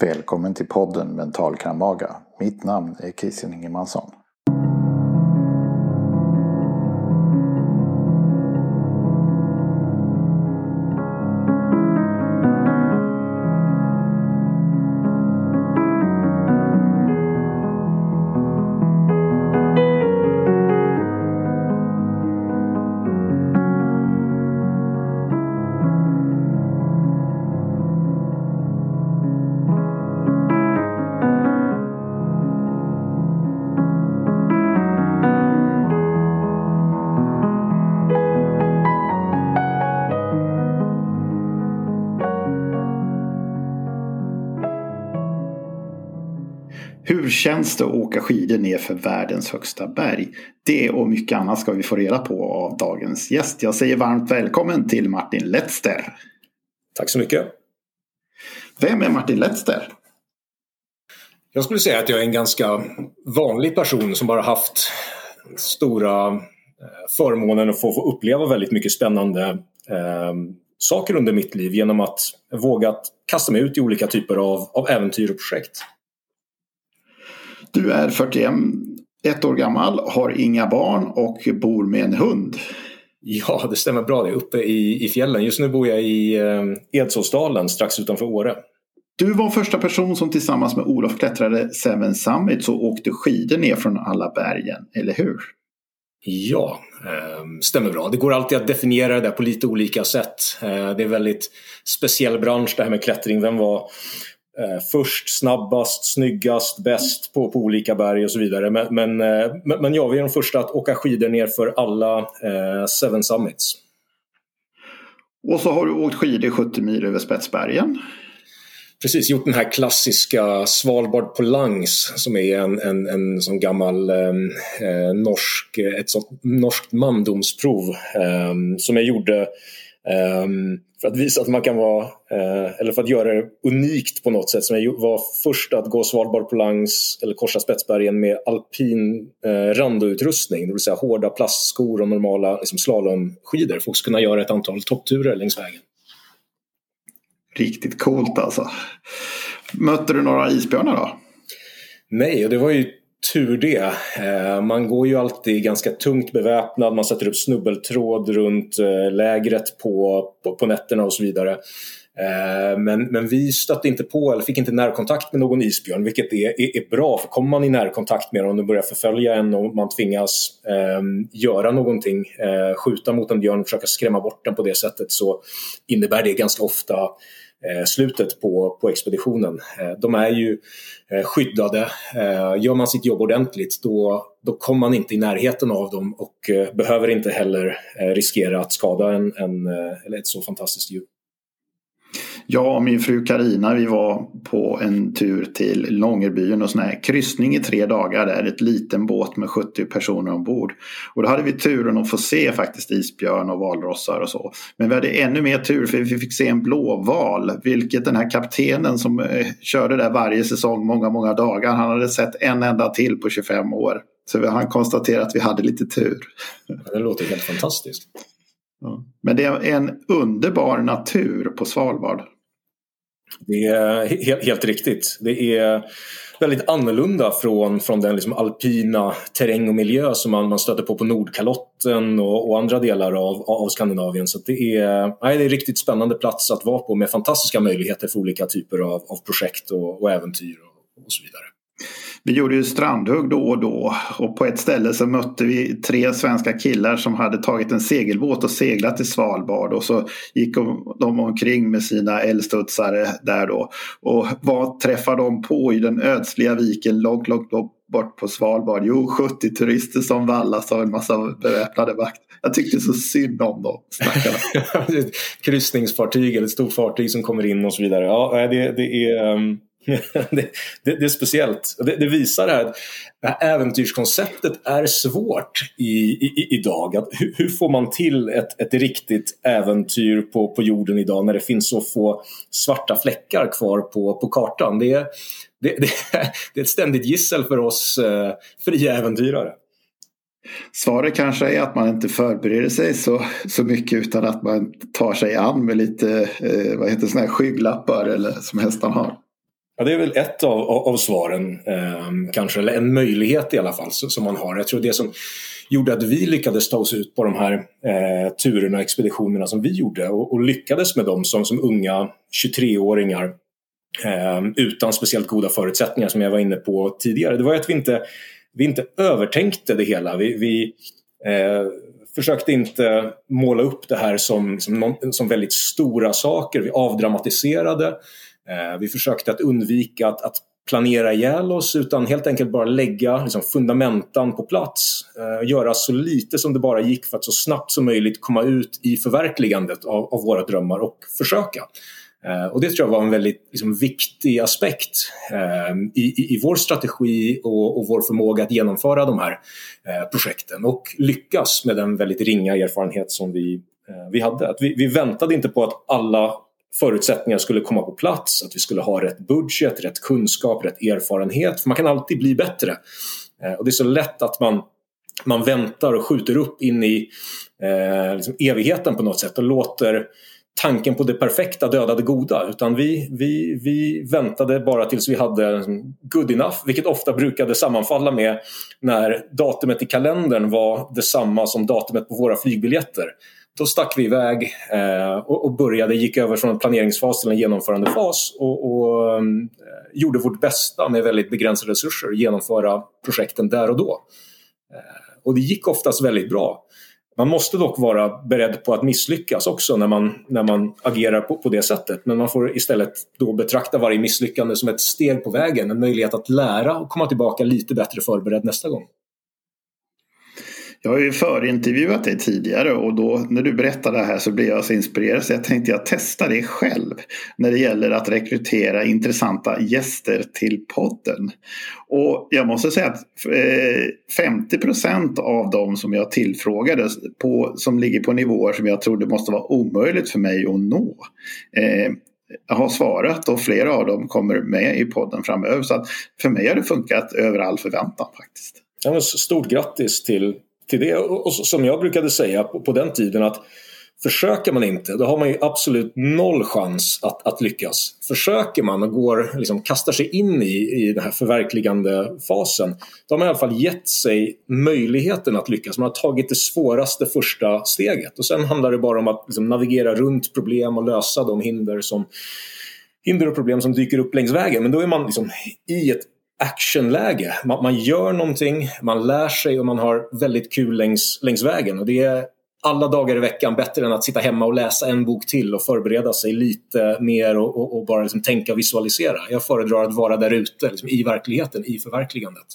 Välkommen till podden Mental Kramaga. Mitt namn är Christian Ingemansson. Det att åka skidor ner för världens högsta berg? Det och mycket annat ska vi få reda på av dagens gäst. Jag säger varmt välkommen till Martin Letzter. Tack så mycket. Vem är Martin Letzter? Jag skulle säga att jag är en ganska vanlig person som bara haft stora eh, förmånen att få, få uppleva väldigt mycket spännande eh, saker under mitt liv genom att våga kasta mig ut i olika typer av, av äventyr och projekt. Du är 41 ett år gammal, har inga barn och bor med en hund. Ja, det stämmer bra det. Uppe i, i fjällen. Just nu bor jag i eh, Edsåsdalen strax utanför Åre. Du var första person som tillsammans med Olof klättrade Seven Summits och åkte skidor ner från alla bergen, eller hur? Ja, eh, stämmer bra. Det går alltid att definiera det där på lite olika sätt. Eh, det är en väldigt speciell bransch det här med klättring. Vem var eh, först, snabbast, snyggast, bäst på, på olika berg och så vidare. Men, men, eh, men ja, vi är de första att åka skidor ner för alla eh, Seven Summits. Och så har du åkt skidor 70 mil över Spetsbergen. Precis, gjort den här klassiska Svalbard på langs som är en, en, en sån gammal eh, norsk, ett sånt norskt mandomsprov eh, som jag gjorde eh, för att visa att man kan vara, eh, eller för att göra det unikt på något sätt. Som jag var först att gå Svalbard på langs eller korsa Spetsbergen med alpin eh, randoutrustning, det vill säga hårda plastskor och normala liksom, slalomskidor för att kunna göra ett antal toppturer längs vägen. Riktigt coolt alltså. Mötte du några isbjörnar då? Nej, och det var ju tur det. Eh, man går ju alltid ganska tungt beväpnad, man sätter upp snubbeltråd runt eh, lägret på, på, på nätterna och så vidare. Eh, men, men vi stötte inte på eller fick inte närkontakt med någon isbjörn vilket är, är, är bra för kommer man i närkontakt med dem och de börjar förfölja en och man tvingas eh, göra någonting, eh, skjuta mot en björn och försöka skrämma bort den på det sättet så innebär det ganska ofta Eh, slutet på, på expeditionen. Eh, de är ju eh, skyddade. Gör man sitt jobb ordentligt då, då kommer man inte i närheten av dem och behöver inte heller riskera att skada en, en, eller ett så fantastiskt djur. Jag och min fru Karina vi var på en tur till Långerbyen och sån här kryssning i tre dagar där. Ett liten båt med 70 personer ombord. Och då hade vi turen att få se faktiskt isbjörn och valrossar och så. Men vi hade ännu mer tur för vi fick se en blåval. Vilket den här kaptenen som eh, körde där varje säsong många, många dagar. Han hade sett en enda till på 25 år. Så han konstaterade att vi hade lite tur. Det låter helt fantastiskt. Men det är en underbar natur på Svalbard. Det är helt, helt riktigt. Det är väldigt annorlunda från, från den liksom alpina terräng och miljö som man, man stöter på på Nordkalotten och, och andra delar av, av Skandinavien. Så det är, nej, det är en riktigt spännande plats att vara på med fantastiska möjligheter för olika typer av, av projekt och, och äventyr och, och så vidare. Vi gjorde ju strandhugg då och då och på ett ställe så mötte vi tre svenska killar som hade tagit en segelbåt och seglat till Svalbard och så gick de omkring med sina älgstudsare där då. Och vad träffade de på i den ödsliga viken långt, långt, långt bort på Svalbard? Jo, 70 turister som vallas av en massa beväpnade vakt. Jag tyckte så synd om dem, stackarna. Kryssningsfartyg eller ett stort fartyg som kommer in och så vidare. Ja, det, det är... Um det, det, det, är speciellt. Det, det visar här att det här äventyrskonceptet är svårt i, i, idag. Att hur, hur, får man till ett, ett riktigt äventyr på, på jorden idag när det finns så få svarta fläckar kvar på, på kartan? Det är, det, det, det är ett ständigt gissel för oss eh, fria äventyrare. Svaret kanske är att man inte förbereder sig så, så mycket utan att man tar sig an med lite eh, vad heter såna här skygglappar eller som hästarna har. Ja, det är väl ett av, av svaren, eh, kanske, eller en möjlighet i alla fall som man har. Jag tror det som gjorde att vi lyckades ta oss ut på de här eh, turerna och expeditionerna som vi gjorde och, och lyckades med dem som, som unga 23-åringar eh, utan speciellt goda förutsättningar som jag var inne på tidigare. Det var att vi inte, vi inte övertänkte det hela. Vi, vi eh, försökte inte måla upp det här som, som, någon, som väldigt stora saker. Vi avdramatiserade. Eh, vi försökte att undvika att, att planera ihjäl oss utan helt enkelt bara lägga liksom, fundamentan på plats. Eh, göra så lite som det bara gick för att så snabbt som möjligt komma ut i förverkligandet av, av våra drömmar och försöka. Eh, och det tror jag var en väldigt liksom, viktig aspekt eh, i, i, i, vår strategi och, och, vår förmåga att genomföra de här eh, projekten och lyckas med den väldigt ringa erfarenhet som vi, eh, vi hade. Att vi, vi väntade inte på att alla förutsättningar skulle komma på plats, att vi skulle ha rätt budget, rätt kunskap, rätt erfarenhet. För man kan alltid bli bättre. Eh, och det är så lätt att man, man väntar och skjuter upp in i eh, liksom evigheten på något sätt och låter tanken på det perfekta döda det goda. Utan vi, vi, vi väntade bara tills vi hade liksom, good enough, vilket ofta brukade sammanfalla med när datumet i kalendern var detsamma som datumet på våra flygbiljetter. Då stack vi iväg eh, och, och, började, gick över från en planeringsfas till en genomförandefas och, och mm, eh, gjorde vårt bästa med väldigt begränsade resurser genomföra projekten där och då. Eh, och det gick oftast väldigt bra. Man måste dock vara beredd på att misslyckas också när man, när man agerar på, på det sättet. Men man får istället då betrakta varje misslyckande som ett steg på vägen, en möjlighet att lära och komma tillbaka lite bättre förberedd nästa gång. Jag har ju förintervjuat dig tidigare och då när du berättade det här så blev jag så inspirerad så jag tänkte jag testar det själv när det gäller att rekrytera intressanta gäster till podden. Och jag måste säga att eh, 50 av dem som jag tillfrågade på, som ligger på nivåer som jag trodde måste vara omöjligt för mig att nå eh, har svarat och flera av dem kommer med i podden framöver. Så att för mig har det funkat över all förväntan faktiskt. Ja, stort grattis till till det. Och som jag brukade säga på, den tiden att Försöker man inte, då har man ju absolut noll chans att, att lyckas. Försöker man och går, liksom, kastar sig in i, i den här förverkligande fasen, då har man i alla fall gett sig möjligheten att lyckas. Man har tagit det svåraste första steget och sen handlar det bara om att liksom, navigera runt problem och lösa de hinder, som, hinder och problem som dyker upp längs vägen. Men då är man liksom i ett actionläge. Man, man, gör någonting, man lär sig och man har väldigt kul längs, längs vägen. Och det är alla dagar i veckan bättre än att sitta hemma och läsa en bok till och förbereda sig lite mer och, och, och bara liksom tänka och visualisera. Jag föredrar att vara där ute liksom i verkligheten, i förverkligandet.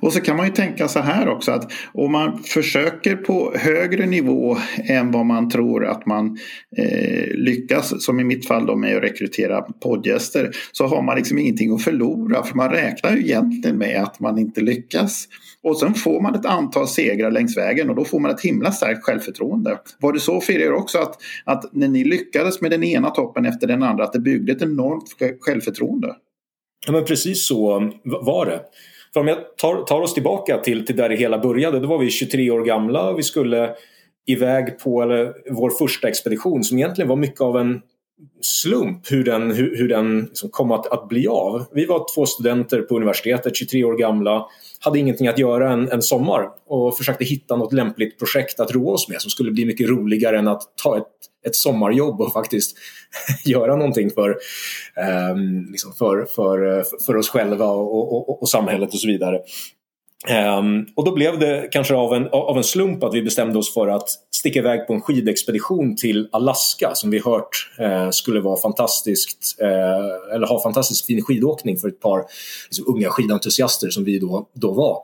Och så kan man ju tänka så här också att om man försöker på högre nivå än vad man tror att man eh, lyckas, som i mitt fall då med att rekrytera poddgäster, så har man liksom ingenting att förlora för man räknar ju egentligen med att man inte lyckas. Och sen får man ett antal segrar längs vägen och då får man ett himla starkt självförtroende. Var det så för er också att, att när ni lyckades med den ena toppen efter den andra att det byggde ett enormt självförtroende? Ja men precis så var det. För om jag tar, tar oss tillbaka till, till där det hela började, då var vi 23 år gamla. Och vi skulle iväg på eller, vår första expedition som egentligen var mycket av en slump hur den, hur, hur den liksom kom att, att bli av. Vi var två studenter på universitetet, 23 år gamla, hade ingenting att göra en, en sommar och försökte hitta något lämpligt projekt att roa oss med som skulle bli mycket roligare än att ta ett, ett sommarjobb och faktiskt göra någonting för, eh, liksom för, för, för oss själva och, och, och samhället och så vidare. Um, och då blev det kanske av en, av en slump att vi bestämde oss för att sticka iväg på en skidexpedition till Alaska som vi hört uh, skulle vara fantastiskt, uh, eller ha fantastiskt fin skidåkning för ett par liksom, unga skidentusiaster som vi då, då var.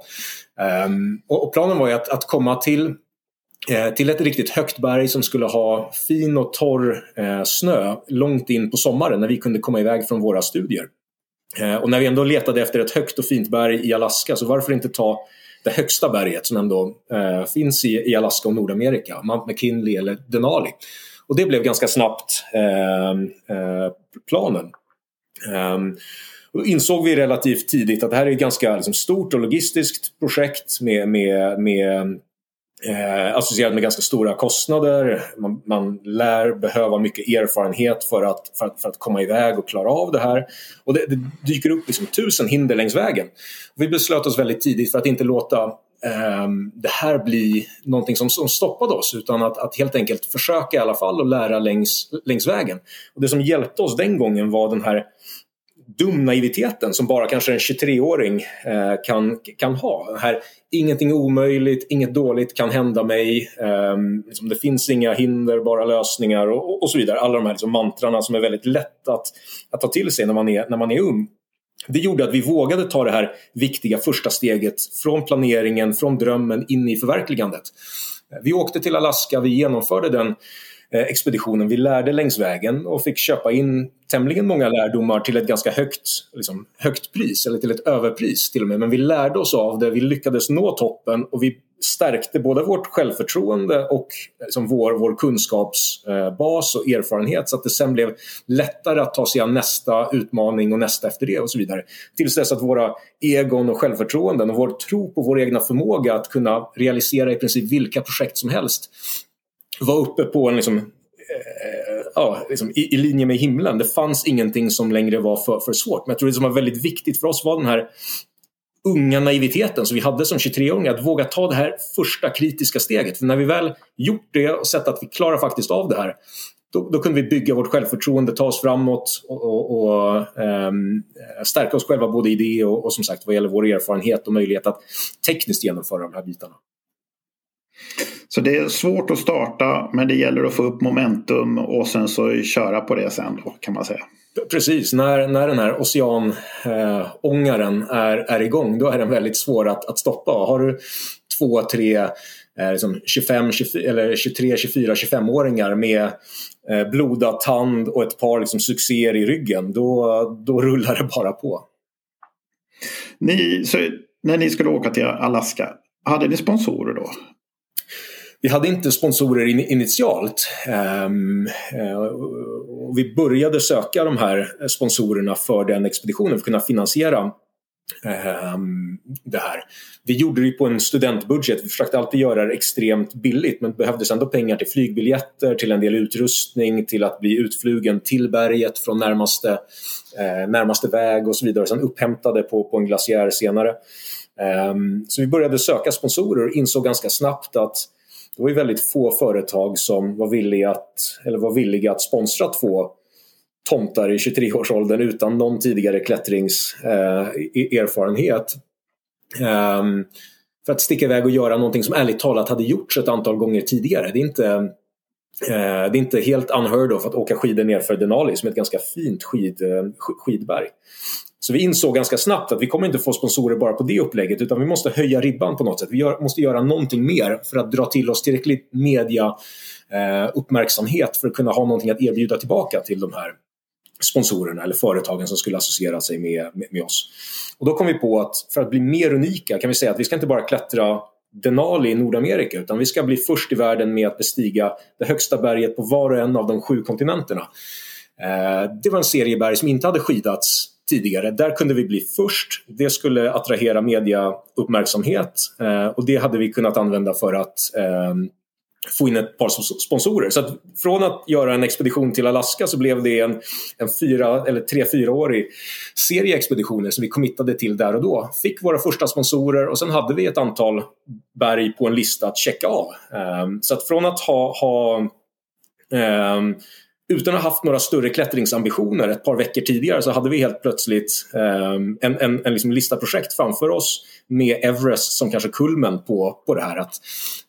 Um, och, och, planen var ju att, att komma till eh, till ett riktigt högt berg som skulle ha fin och torr snö långt in på sommaren när vi kunde komma iväg från våra studier. Eh, och när vi ändå letade efter ett högt och fint berg i Alaska så varför inte ta det högsta berget som ändå eh, finns i, i Alaska och Nordamerika, Mount McKinley eller Denali. Och det blev ganska snabbt eh, eh, planen. Ehm, Då insåg vi relativt tidigt att det här är ett ganska liksom, stort och logistiskt projekt med, med, med eh, associerad med ganska stora kostnader. Man, man, lär behöva mycket erfarenhet för att, för, att, för att komma iväg och klara av det här. Och det, det dyker upp liksom tusen hinder längs vägen. Vi beslöt oss väldigt tidigt för att inte låta eh, det här bli någonting som, som stoppade oss utan att, att helt enkelt försöka i alla fall och lära längs, längs vägen. Och det som hjälpte oss den gången var den här dum naiviteten som bara kanske en 23-åring eh, kan, kan ha. Här, ingenting är omöjligt, inget dåligt kan hända mig. Eh, liksom, det finns inga hinder, bara lösningar och, och så vidare. Alla de här liksom, mantrarna som är väldigt lätt att, att ta till sig när man, är, när man är ung. Det gjorde att vi vågade ta det här viktiga första steget från planeringen, från drömmen in i förverkligandet. Vi åkte till Alaska, vi genomförde den Eh, expeditionen. Vi lärde längs vägen och fick köpa in tämligen många lärdomar till ett ganska högt, liksom, högt pris, eller till ett överpris till och med. Men vi lärde oss av det, vi lyckades nå toppen och vi stärkte både vårt självförtroende och liksom, vår, vår kunskapsbas eh, och erfarenhet så att det sen blev lättare att ta sig an nästa utmaning och nästa efter det och så vidare. Tills dess att våra egon och självförtroenden och vår tro på vår egna förmåga att kunna realisera i princip vilka projekt som helst var uppe på en liksom, eh, ja, liksom i, i, linje med himlen. Det fanns ingenting som längre var för, för svårt. Men jag tror det som var väldigt viktigt för oss var den här unga naiviteten som vi hade som 23-åringar. Att våga ta det här första kritiska steget. För när vi väl gjort det och sett att vi klarar faktiskt av det här då, då kunde vi bygga vårt självförtroende, ta oss framåt och, och, och um, stärka oss själva både i det och, och som sagt vad gäller vår erfarenhet och möjlighet att tekniskt genomföra de här bitarna. Så det är svårt att starta men det gäller att få upp momentum och sen så köra på det sen då kan man säga. Precis, när, när den här oceanångaren eh, är, är igång då är den väldigt svår att, att stoppa. Har du två, tre, eh, liksom 25, 24, eller 23, 24, 25-åringar med eh, blodad tand och ett par liksom, succéer i ryggen då, då rullar det bara på. Ni, så, när ni skulle åka till Alaska, hade ni sponsorer då? Vi hade inte sponsorer in, initialt. Um, uh, vi började söka de här sponsorerna för den expeditionen för att kunna finansiera um, det här. Vi gjorde det på en studentbudget. Vi försökte alltid göra det extremt billigt men det behövdes ändå pengar till flygbiljetter, till en del utrustning, till att bli utflugen till berget från närmaste, eh, närmaste väg och så vidare. Sen upphämtade på, på en glaciär senare. Ehm, så vi började söka sponsorer och insåg ganska snabbt att det var ju väldigt få företag som var villiga att, eller var villiga att sponsra två tomtar i 23-årsåldern utan någon tidigare klättringserfarenhet. Eh, e-, ehm, för att sticka iväg och göra någonting som ärligt talat hade gjorts ett antal gånger tidigare. Det är inte, eh, det är inte helt unheard of att åka skidor nerför Denali som är ett ganska fint skid, eh, skidberg. Så vi insåg ganska snabbt att vi kommer inte få sponsorer bara på det upplägget utan vi måste höja ribban på något sätt. Vi gör, måste göra någonting mer för att dra till oss tillräckligt media eh, uppmärksamhet för att kunna ha någonting att erbjuda tillbaka till de här sponsorerna eller företagen som skulle associera sig med, med, med, oss. Och då kom vi på att för att bli mer unika kan vi säga att vi ska inte bara klättra Denali i Nordamerika utan vi ska bli först i världen med att bestiga det högsta berget på var och en av de sju kontinenterna. Eh, det var en serie berg som inte hade skidats tidigare. Där kunde vi bli först. Det skulle attrahera mediauppmärksamhet eh, och det hade vi kunnat använda för att eh, få in ett par sponsorer. Så att från att göra en expedition till Alaska så blev det en, en fyra eller tre, fyraårig serie expeditioner som vi committade till där och då. Fick våra första sponsorer och sen hade vi ett antal berg på en lista att checka av. Eh, så att från att ha, ha ehm, utan att ha haft några större klättringsambitioner ett par veckor tidigare så hade vi helt plötsligt um, en, en, en liksom lista projekt framför oss med Everest som kanske kulmen på, på det här att,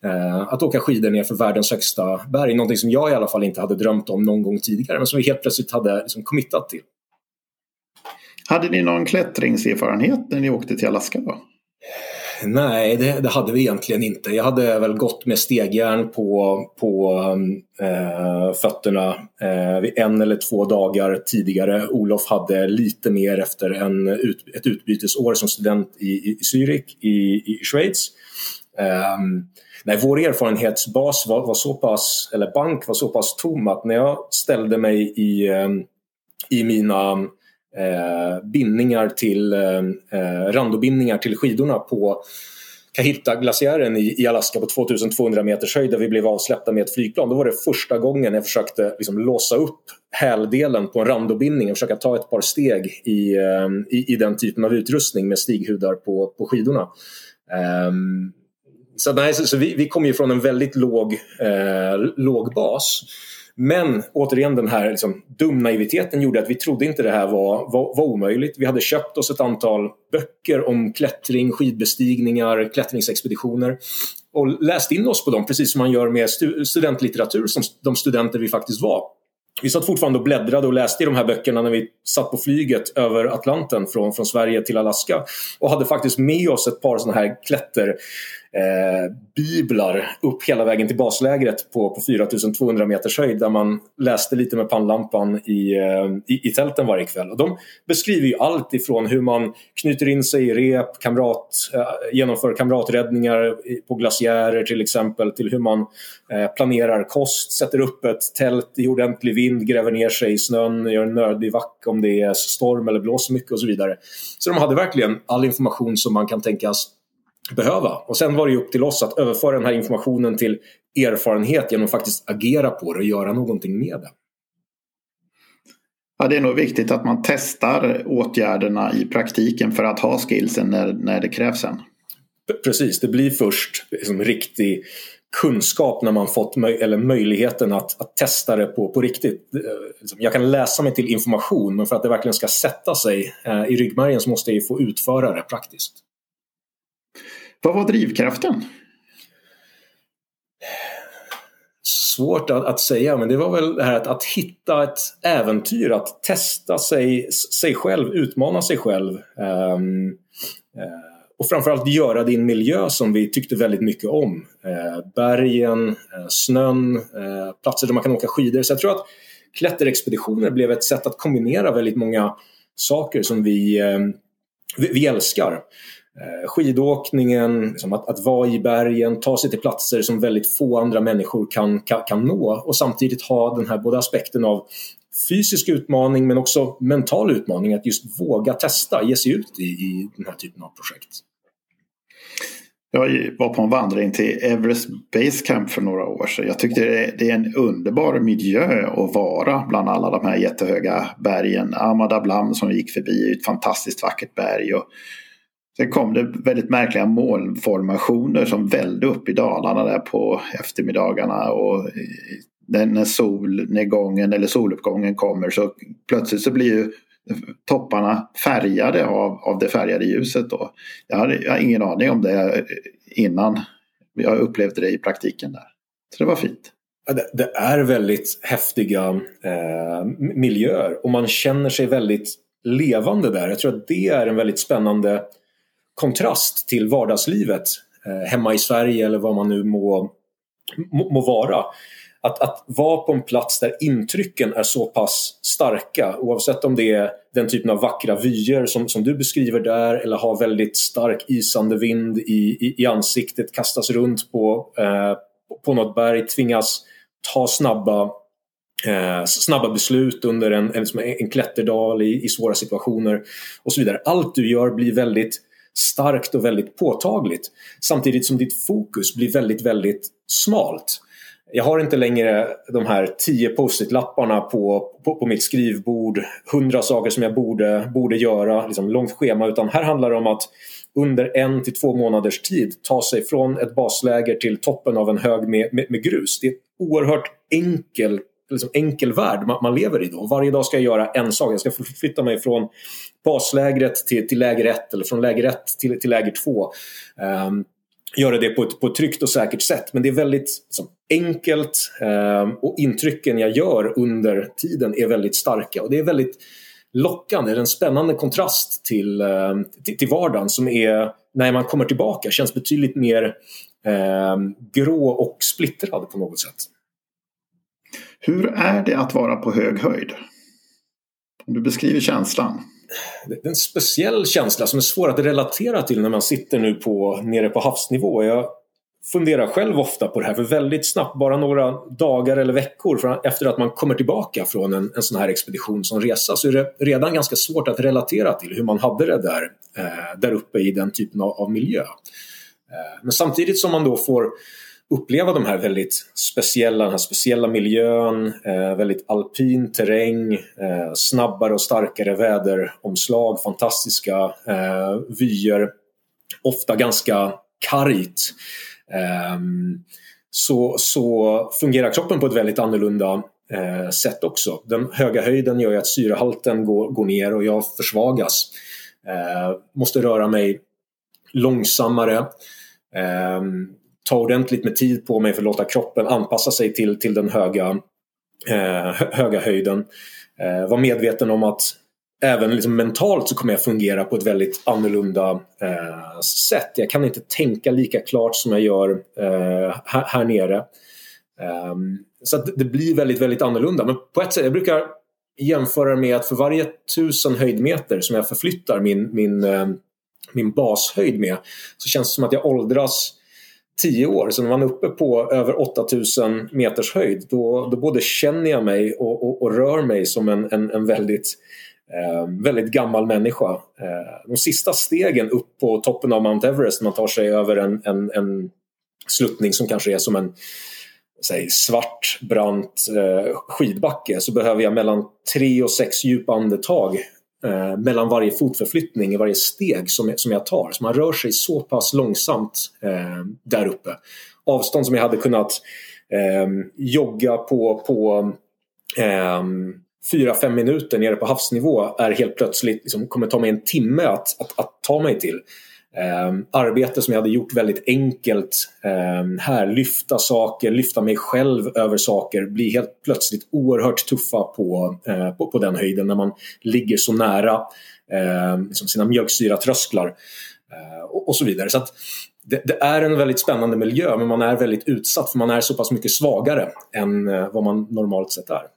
uh, att åka skidor ner för världens högsta berg. Någonting som jag i alla fall inte hade drömt om någon gång tidigare men som vi helt plötsligt hade liksom committat till. Hade ni någon klättringserfarenhet när ni åkte till Alaska? Då? Nej, det, det, hade vi egentligen inte. Jag hade väl gått med stegjärn på, på um, eh, fötterna eh, en eller två dagar tidigare. Olof hade lite mer efter en ut, ett utbytesår som student i, i Zürich i, i Schweiz. Eh, nej, vår erfarenhetsbas var, var, så pass, eller bank var så pass tom att när jag ställde mig i, ehm, i mina Eh, bindningar till, eh, eh, randobindningar till skidorna på Kahita-glaciären i, i Alaska på 2200 meters höjd där vi blev avsläppta med ett flygplan. Då var det första gången jag försökte liksom låsa upp häldelen på en randobindning och försöka ta ett par steg i, eh, i, i den typen av utrustning med stighudar på, på skidorna. Um, så, nej, så, så vi, vi kommer ju från en väldigt låg, eh, låg bas. Men återigen den här liksom, dumnaiviteten gjorde att vi trodde inte det här var, var, var, omöjligt. Vi hade köpt oss ett antal böcker om klättring, skidbestigningar, klättringsexpeditioner och läst in oss på dem precis som man gör med stu studentlitteratur som de studenter vi faktiskt var. Vi satt fortfarande och bläddrade och läste i de här böckerna när vi satt på flyget över Atlanten från, från Sverige till Alaska och hade faktiskt med oss ett par sådana här klätter eh, biblar upp hela vägen till baslägret på, på 4200 meters höjd där man läste lite med pannlampan i, eh, i, i, tälten varje kväll. Och de beskriver ju allt ifrån hur man knyter in sig i rep, kamrat, eh, genomför kamraträddningar på glaciärer till exempel, till hur man eh, planerar kost, sätter upp ett tält i ordentlig vind, gräver ner sig i snön, gör en nödig vack om det är storm eller blåser mycket och så vidare. Så de hade verkligen all information som man kan tänkas behöva. Och sen var det upp till oss att överföra den här informationen till erfarenhet genom att faktiskt agera på det och göra någonting med det. Ja, det är nog viktigt att man testar åtgärderna i praktiken för att ha skillsen när, när det krävs sen. Precis, det blir först liksom riktig kunskap när man fått möj eller möjligheten att, att testa det på, på riktigt. Liksom, jag kan läsa mig till information men för att det verkligen ska sätta sig eh, i ryggmärgen så måste jag få utföra det praktiskt. Vad var drivkraften? Svårt att, att, säga, men det var väl det här att, att hitta ett äventyr, att testa sig, sig själv, utmana sig själv. Um, uh, och framförallt göra det i en miljö som vi tyckte väldigt mycket om. Uh, bergen, uh, snön, platser där man kan åka skidor. Så jag tror att klätterexpeditioner blev ett sätt att kombinera väldigt många saker som vi, ehm, vi, vi älskar. Eh, skidåkningen, liksom att, att vara i bergen, ta sig till platser som väldigt få andra människor kan, kan, kan nå och samtidigt ha den här både aspekten av fysisk utmaning men också mental utmaning att just våga testa, ge sig ut i, i den här typen av projekt. Jag var på en vandring till Everest Base Camp för några år sedan. Jag tyckte det är en underbar miljö att vara bland alla de här jättehöga bergen. Amadablam som vi gick förbi är ett fantastiskt vackert berg. Och Sen kom det väldigt märkliga molnformationer som vällde upp i Dalarna där på eftermiddagarna. Och när solnedgången eller soluppgången kommer så plötsligt så blir ju topparna färgade av, av det färgade ljuset. Då. Jag, hade, jag har ingen aning om det innan jag upplevde det i praktiken där. Så det var fint. Det är väldigt häftiga eh, miljöer och man känner sig väldigt levande där. Jag tror att det är en väldigt spännande kontrast till vardagslivet eh, hemma i Sverige eller vad man nu må, må, må vara. Att, att vara på en plats där intrycken är så pass starka oavsett om det är den typen av vackra vyer som, som du beskriver där eller ha väldigt stark isande vind i, i, i ansiktet, kastas runt på, eh, på något berg, tvingas ta snabba, eh, snabba beslut under en, en, en klätterdal i, i svåra situationer och så vidare. Allt du gör blir väldigt starkt och väldigt påtagligt. Samtidigt som ditt fokus blir väldigt, väldigt smalt. Jag har inte längre de här tio post-it-lapparna på, på, på, mitt skrivbord, hundra saker som jag borde, borde göra, liksom långt schema, utan här handlar det om att under en till två månaders tid ta sig från ett basläger till toppen av en hög med, med, med grus. Det är en oerhört enkel, liksom enkel värld man, man lever i då. Varje dag ska jag göra en sak. Jag ska förflytta mig från baslägret till, till läger 1 eller från läger 1 till, till läger 2. Um, ehm, göra det på ett, på ett tryggt och säkert sätt. Men det är väldigt liksom, enkelt um, och intrycken jag gör under tiden är väldigt starka. Och det är väldigt lockande, en spännande kontrast till, um, till, till vardagen som är, när man kommer tillbaka, känns betydligt mer grå och splittrad på något sätt. Hur är det att vara på hög höjd? Om du beskriver känslan det är en speciell känsla som är svår att relatera till när man sitter nu på, nere på havsnivå. Jag funderar själv ofta på det här för väldigt snabbt, bara några dagar eller veckor efter att man kommer tillbaka från en, en sån här expedition som resa så är det redan ganska svårt att relatera till hur man hade det där, eh, där uppe i den typen av, av miljö. Eh, men samtidigt som man då får uppleva de här väldigt speciella, den här speciella miljön, eh, väldigt alpin terräng, eh, snabbare och starkare väderomslag, fantastiska eh, vyer, ofta ganska kargt. Ehm, så, så fungerar kroppen på ett väldigt annorlunda sätt också. Den höga höjden gör ju att syrehalten går, går ner och jag försvagas. Måste röra mig långsammare. Um, ta ordentligt med tid på mig för att låta kroppen anpassa sig till, till den höga, eh, höga höjden. Eh, var medveten om att även liksom mentalt så kommer jag fungera på ett väldigt annorlunda eh, sätt. Jag kan inte tänka lika klart som jag gör eh, här, här, nere. Ehm, så det blir väldigt, väldigt annorlunda. Men på ett sätt, jag brukar jämföra med att för varje tusen höjdmeter som jag förflyttar min, min, eh, min bashöjd med så känns det som att jag åldras tio år. Så när man är uppe på över 8000 meters höjd då, då både känner jag mig och, och, och rör mig som en, en, en väldigt, eh, väldigt gammal människa. Eh, de sista stegen upp på toppen av Mount Everest, när man tar sig över en, en, en sluttning som kanske är som en säg, svart, brant eh, skidbacke så behöver jag mellan tre och sex djupa andetag eh, mellan varje fotförflyttning i varje steg som, som jag tar. Så man rör sig så pass långsamt eh, där uppe. Avstånd som jag hade kunnat eh, jogga på, på eh, 4-5 minuter nere på havsnivå är helt plötsligt, liksom, kommer ta mig en timme att, att, att ta mig till. Eh, arbete som jag hade gjort väldigt enkelt eh, här, lyfta saker, lyfta mig själv över saker, blir helt plötsligt oerhört tuffa på, eh, på, på, den höjden när man ligger så nära eh, liksom sina mjölksyratrösklar eh, och, och, så vidare. Så det, det, är en väldigt spännande miljö men man är väldigt utsatt för man är så pass mycket svagare än eh, vad man normalt sett är.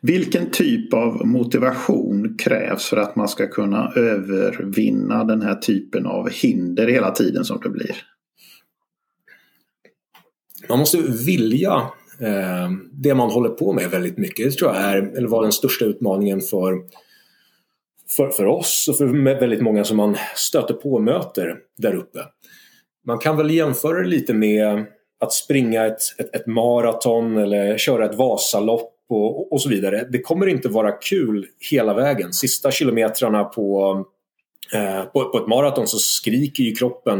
Vilken typ av motivation krävs för att man ska kunna övervinna den här typen av hinder hela tiden som det blir? Man måste vilja eh, det man håller på med väldigt mycket. Det tror jag är, eller var den största utmaningen för, för, för oss och för väldigt många som man stöter på och möter där uppe. Man kan väl jämföra det lite med att springa ett, ett, ett maraton eller köra ett Vasalopp och, och så vidare. Det kommer inte vara kul hela vägen. Sista kilometrarna på Eh, på, på, ett maraton så skriker ju kroppen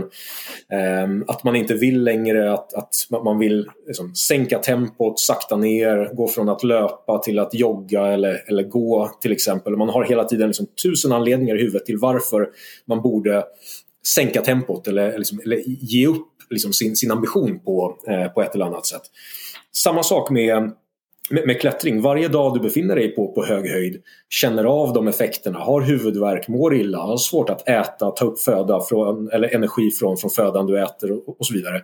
eh, att man inte vill längre, att, att man vill liksom, sänka tempot, sakta ner, gå från att löpa till att jogga eller, eller gå till exempel. Man har hela tiden liksom, tusen anledningar i huvudet till varför man borde sänka tempot eller, liksom, eller ge upp liksom, sin, sin ambition på, eh, på ett eller annat sätt. Samma sak med med, med, klättring, varje dag du befinner dig på, på hög höjd känner av de effekterna, har huvudvärk, mår illa, har svårt att äta, ta upp föda från, eller energi från, från födan du äter och, och så vidare.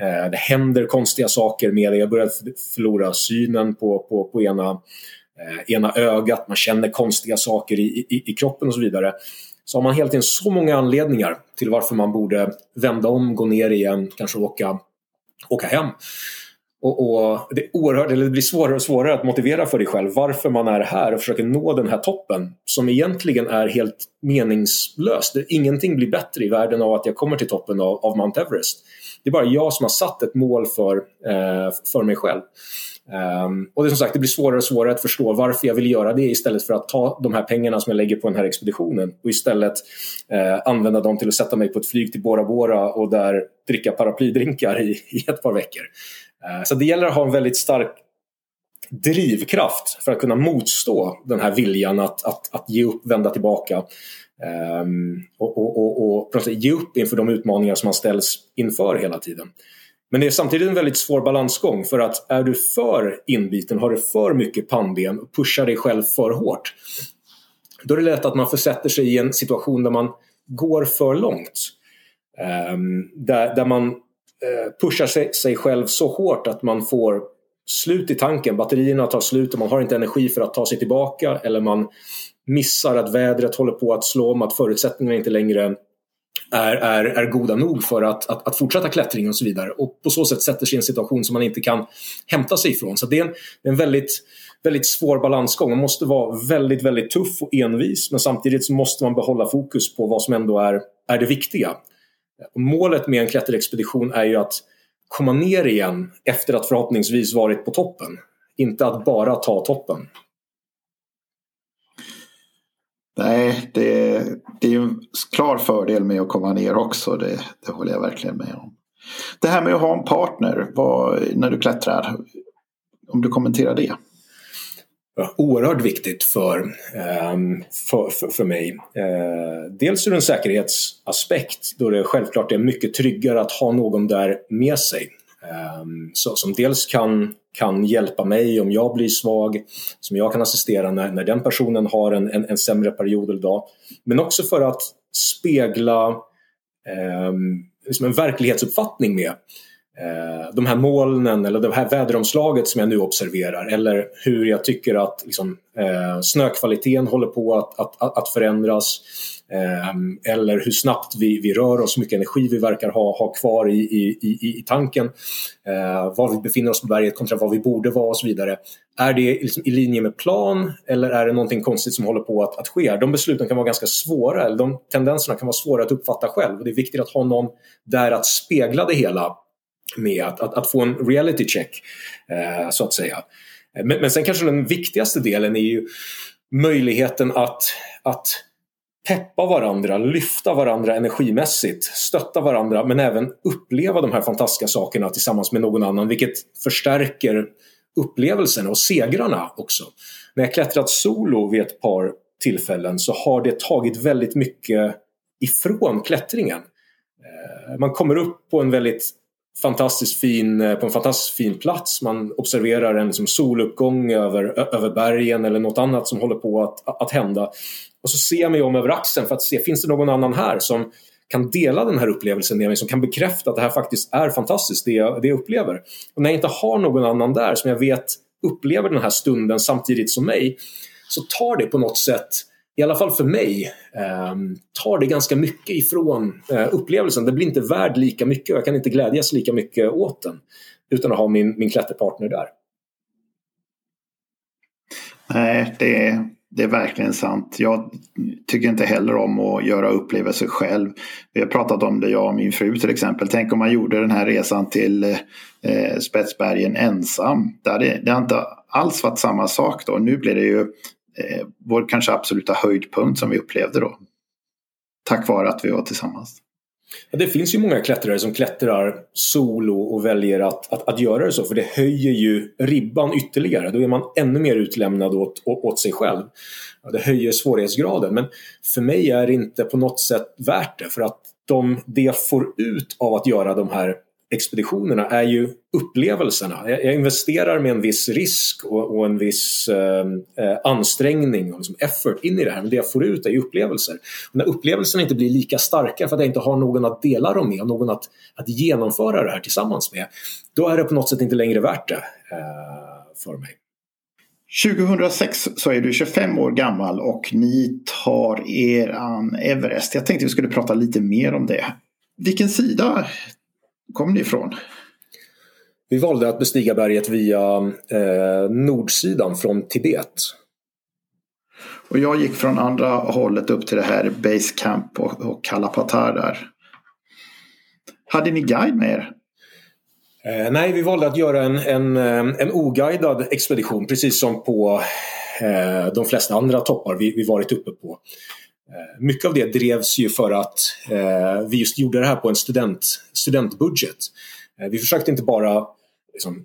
Eh, det händer konstiga saker med dig, jag börjar förlora synen på, på, på ena, eh, ena ögat, man känner konstiga saker i, i, i kroppen och så vidare. Så har man helt enkelt så många anledningar till varför man borde vända om, gå ner igen, kanske åka, åka hem. Och, och, det, är oerhört, eller det blir svårare och svårare att motivera för dig själv varför man är här och försöker nå den här toppen som egentligen är helt meningslös. Det, ingenting blir bättre i världen av att jag kommer till toppen av, av Mount Everest. Det är bara jag som har satt ett mål för, eh, för mig själv. Um, och det som sagt, det blir svårare och svårare att förstå varför jag vill göra det istället för att ta de här pengarna som jag lägger på den här expeditionen och istället eh, använda dem till att sätta mig på ett flyg till Bora Bora och där dricka paraplydrinkar i, i ett par veckor. Eh, så det gäller att ha en väldigt stark drivkraft för att kunna motstå den här viljan att, att, att ge upp, vända tillbaka ehm, och, och, och, och ge upp inför de utmaningar som man ställs inför hela tiden. Men det är samtidigt en väldigt svår balansgång för att är du för inbiten, har du för mycket pannben och pushar dig själv för hårt då är det lätt att man försätter sig i en situation där man går för långt. Ehm, där, där man Eh, pushar sig, sig själv så hårt att man får slut i tanken, batterierna tar slut och man har inte energi för att ta sig tillbaka eller man missar att vädret håller på att slå om, att förutsättningarna inte längre är, är, är goda nog för att, att, att, fortsätta klättringen och så vidare. Och på så sätt sätter sig i en situation som man inte kan hämta sig ifrån. Så det är en, en väldigt, väldigt svår balansgång. Man måste vara väldigt, väldigt tuff och envis men samtidigt så måste man behålla fokus på vad som ändå är, är det viktiga. Målet med en klätterexpedition är ju att komma ner igen efter att förhoppningsvis varit på toppen. Inte att bara ta toppen. Nej, det, det är ju en klar fördel med att komma ner också. Det, det håller jag verkligen med om. Det här med att ha en partner vad, när du klättrar. Om du kommenterar det. Oerhört viktigt för, ehm, för, för, för mig. Eh, dels ur en säkerhetsaspekt då det självklart är mycket tryggare att ha någon där med sig. Ehm, så, som dels kan, kan hjälpa mig om jag blir svag, som jag kan assistera när, när den personen har en, en, en sämre period eller dag. Men också för att spegla eh, liksom en verklighetsuppfattning med eh, Eh, de här molnen eller det här väderomslaget som jag nu observerar eller hur jag tycker att liksom, eh, snökvaliteten håller på att, att, att förändras. eh, eller hur snabbt vi, vi rör oss, hur mycket energi vi verkar ha, ha kvar i, i, i, i tanken. eh, var vi befinner oss på berget kontra var vi borde vara och så vidare. Är det liksom i linje med plan eller är det någonting konstigt som håller på att, att ske? De besluten kan vara ganska svåra, eller de tendenserna kan vara svåra att uppfatta själv. och det är viktigt att ha någon där att spegla det hela med, att, att, att få en reality check, eh, så att säga. Eh, men, men sen kanske den viktigaste delen är ju möjligheten att, att peppa varandra, lyfta varandra energimässigt, stötta varandra men även uppleva de här fantastiska sakerna tillsammans med någon annan vilket förstärker upplevelserna och segrarna också. När jag klättrat solo vid ett par tillfällen så har det tagit väldigt mycket ifrån klättringen. Eh, man kommer upp på en väldigt fantastiskt fin, eh, på en fantastiskt fin plats. Man observerar en liksom soluppgång över, över bergen eller något annat som håller på att, att hända. Och så ser jag mig om över axeln för att se, finns det någon annan här som kan dela den här upplevelsen med mig, som kan bekräfta att det här faktiskt är fantastiskt, det jag, det jag upplever. Och när jag inte har någon annan där som jag vet upplever den här stunden samtidigt som mig, så tar det på något sätt i alla fall för mig, eh, tar det ganska mycket ifrån eh, upplevelsen. Det blir inte värd lika mycket och jag kan inte glädjas lika mycket åt den utan att ha min, min klätterpartner där. Nej, det, det är verkligen sant. Jag tycker inte heller om att göra upplevelser själv. Vi har pratat om det, jag och min fru till exempel. Tänk om man gjorde den här resan till eh, Spetsbergen ensam. Det hade, det hade inte alls varit samma sak då. Nu blir det ju eh, vår kanske absoluta höjdpunkt som vi upplevde då. Tack vare att vi var tillsammans. Ja, det finns ju många klättrare som klättrar solo och väljer att, att, att, göra det så för det höjer ju ribban ytterligare. Då är man ännu mer utlämnad åt, åt sig själv. Ja, det höjer svårighetsgraden men för mig är det inte på något sätt värt det för att de, det jag får ut av att göra de här expeditionerna är ju upplevelserna. Jag, investerar med en viss risk och, och en viss ehm, eh, ansträngning och liksom effort in i det här. Men det jag får ut är ju upplevelser. Och när upplevelserna inte blir lika starka för att jag inte har någon att dela dem med och någon att, att genomföra det här tillsammans med. Då är det på något sätt inte längre värt det eh, för mig. 2006 så är du 25 år gammal och ni tar er an Everest. Jag tänkte vi skulle prata lite mer om det. Vilken sida kom ni ifrån? Vi valde att bestiga berget via eh, nordsidan från Tibet. Och jag gick från andra hållet upp till det här Base Camp och, och Kalapatar där. Hade ni guide med er? Eh, nej, vi valde att göra en, en, eh, en oguidad expedition precis som på eh, de flesta andra toppar vi, vi varit uppe på. Eh, mycket av det drevs ju för att eh, vi just gjorde det här på en student, studentbudget. Eh, vi försökte inte bara liksom,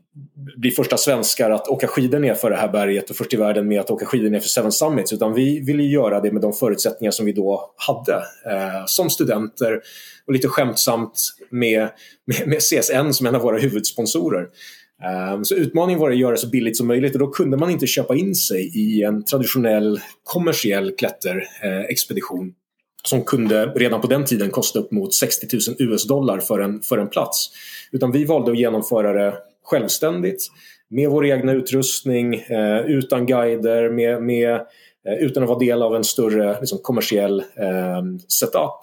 bli första svenskar att åka skidor ner för det här berget och först i världen med att åka skidor ner för Seven Summits utan vi ville göra det med de förutsättningar som vi då hade eh, som studenter och lite skämtsamt med, med, med CSN som en av våra huvudsponsorer. Ehm, så utmaningen var att göra det så billigt som möjligt och då kunde man inte köpa in sig i en traditionell kommersiell klätterexpedition eh, som kunde redan på den tiden kosta upp mot 60 000 US-dollar för en, för en plats. Utan vi valde att genomföra det självständigt med vår egna utrustning, eh, utan guider, med, med, eh, utan att vara del av en större liksom, kommersiell eh, setup.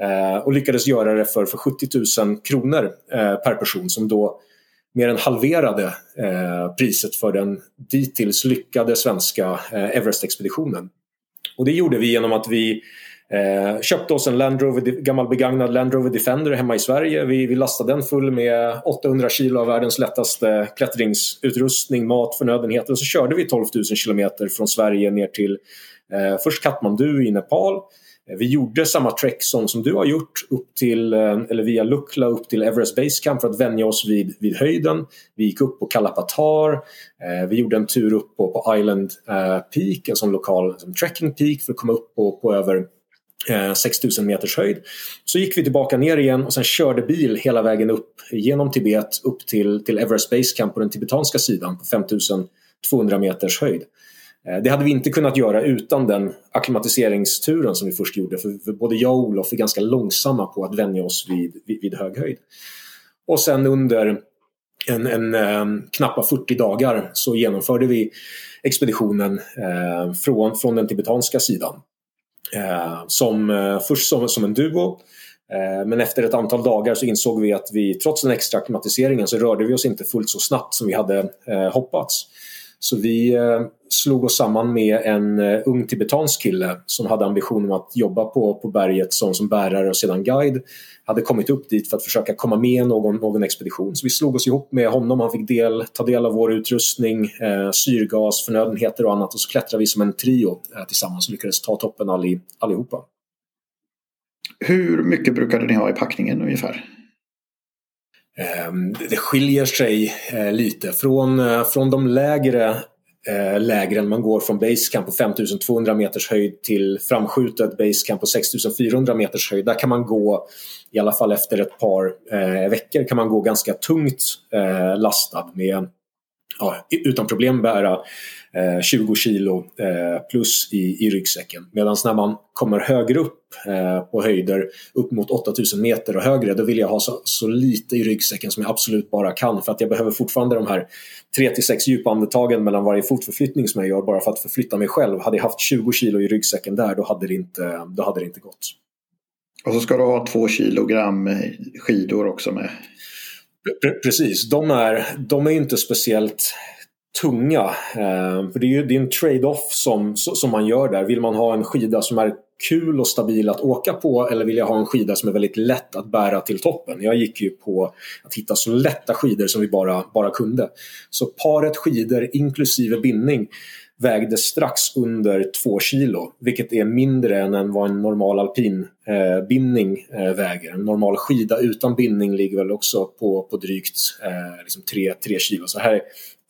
Eh, och lyckades göra det för, för 70 000 kronor eh, per person som då mer än halverade eh, priset för den dittills lyckade svenska eh, Everest-expeditionen. Och det gjorde vi genom att vi Eh, köpte oss en Land Rover, gammal begagnad Land Rover Defender hemma i Sverige. Vi, vi lastade den full med 800 kilo av världens lättaste klättringsutrustning, mat, förnödenheter och så körde vi 12 000 kilometer från Sverige ner till eh, först Kathmandu i Nepal. Eh, vi gjorde samma trek som, som du har gjort upp till, eh, eller via Lukla upp till Everest Base Camp för att vänja oss vid, vid höjden. Vi gick upp på Kalapatar, eh, vi gjorde en tur upp på, på Island eh, Peak, en sån lokal som trekking peak för att komma upp på, på över eh, 6000 meters höjd. Så gick vi tillbaka ner igen och sen körde bil hela vägen upp genom Tibet upp till, till Everest Base Camp på den tibetanska sidan på 5200 meters höjd. Eh, det hade vi inte kunnat göra utan den akklimatiseringsturen som vi först gjorde för, både jag och Olof är ganska långsamma på att vänja oss vid, vid, vid hög höjd. Och sen under en, en, en, eh, knappa 40 dagar så genomförde vi expeditionen eh, från, från den tibetanska sidan. Eh, som, eh, först som, som en duo eh, men efter ett antal dagar så insåg vi att vi trots den extra akklimatiseringen så rörde vi oss inte fullt så snabbt som vi hade eh, hoppats. Så vi eh, slog oss samman med en eh, ung tibetansk kille som hade ambitionen att jobba på, på berget som, som bärare och sedan guide. Hade kommit upp dit för att försöka komma med någon, någon expedition. Så vi slog oss ihop med honom, han fick del, ta del av vår utrustning, eh, syrgas, förnödenheter och annat och så klättrade vi som en trio eh, tillsammans och lyckades ta toppen all, allihopa. Hur mycket brukade ni ha i packningen ungefär? Ehm, det skiljer sig eh, lite. Från, eh, från de lägre eh, lägren. Man går från basecamp på 5200 meters höjd till framskjutet basecamp på 6400 meters höjd. Där kan man gå, i alla fall efter ett par eh, veckor, kan man gå ganska tungt eh, lastad med ja, utan problem bära eh, 20 kilo eh, plus i, i ryggsäcken. Medan när man kommer högre upp eh, på höjder, upp mot 8000 meter och högre, då vill jag ha så, så lite i ryggsäcken som jag absolut bara kan för att jag behöver fortfarande de här 3 till 6 djupa andetagen mellan varje fotförflyttning som jag gör bara för att förflytta mig själv. Hade jag haft 20 kilo i ryggsäcken där, då hade det inte, då hade det inte gått. Och så ska du ha 2 kilogram skidor också med. Precis, de är, de är inte speciellt tunga. Eh, för det är ju det är en trade-off som, som man gör där. Vill man ha en skida som är kul och stabil att åka på eller vill jag ha en skida som är väldigt lätt att bära till toppen? Jag gick ju på att hitta så lätta skidor som vi bara, bara kunde. Så paret skidor inklusive bindning vägde strax under 2 kilo, vilket är mindre än vad en normal alpinbindning eh, eh, väger. En normal skida utan bindning ligger väl också på, på drygt eh, liksom 3, 3 kilo. Så här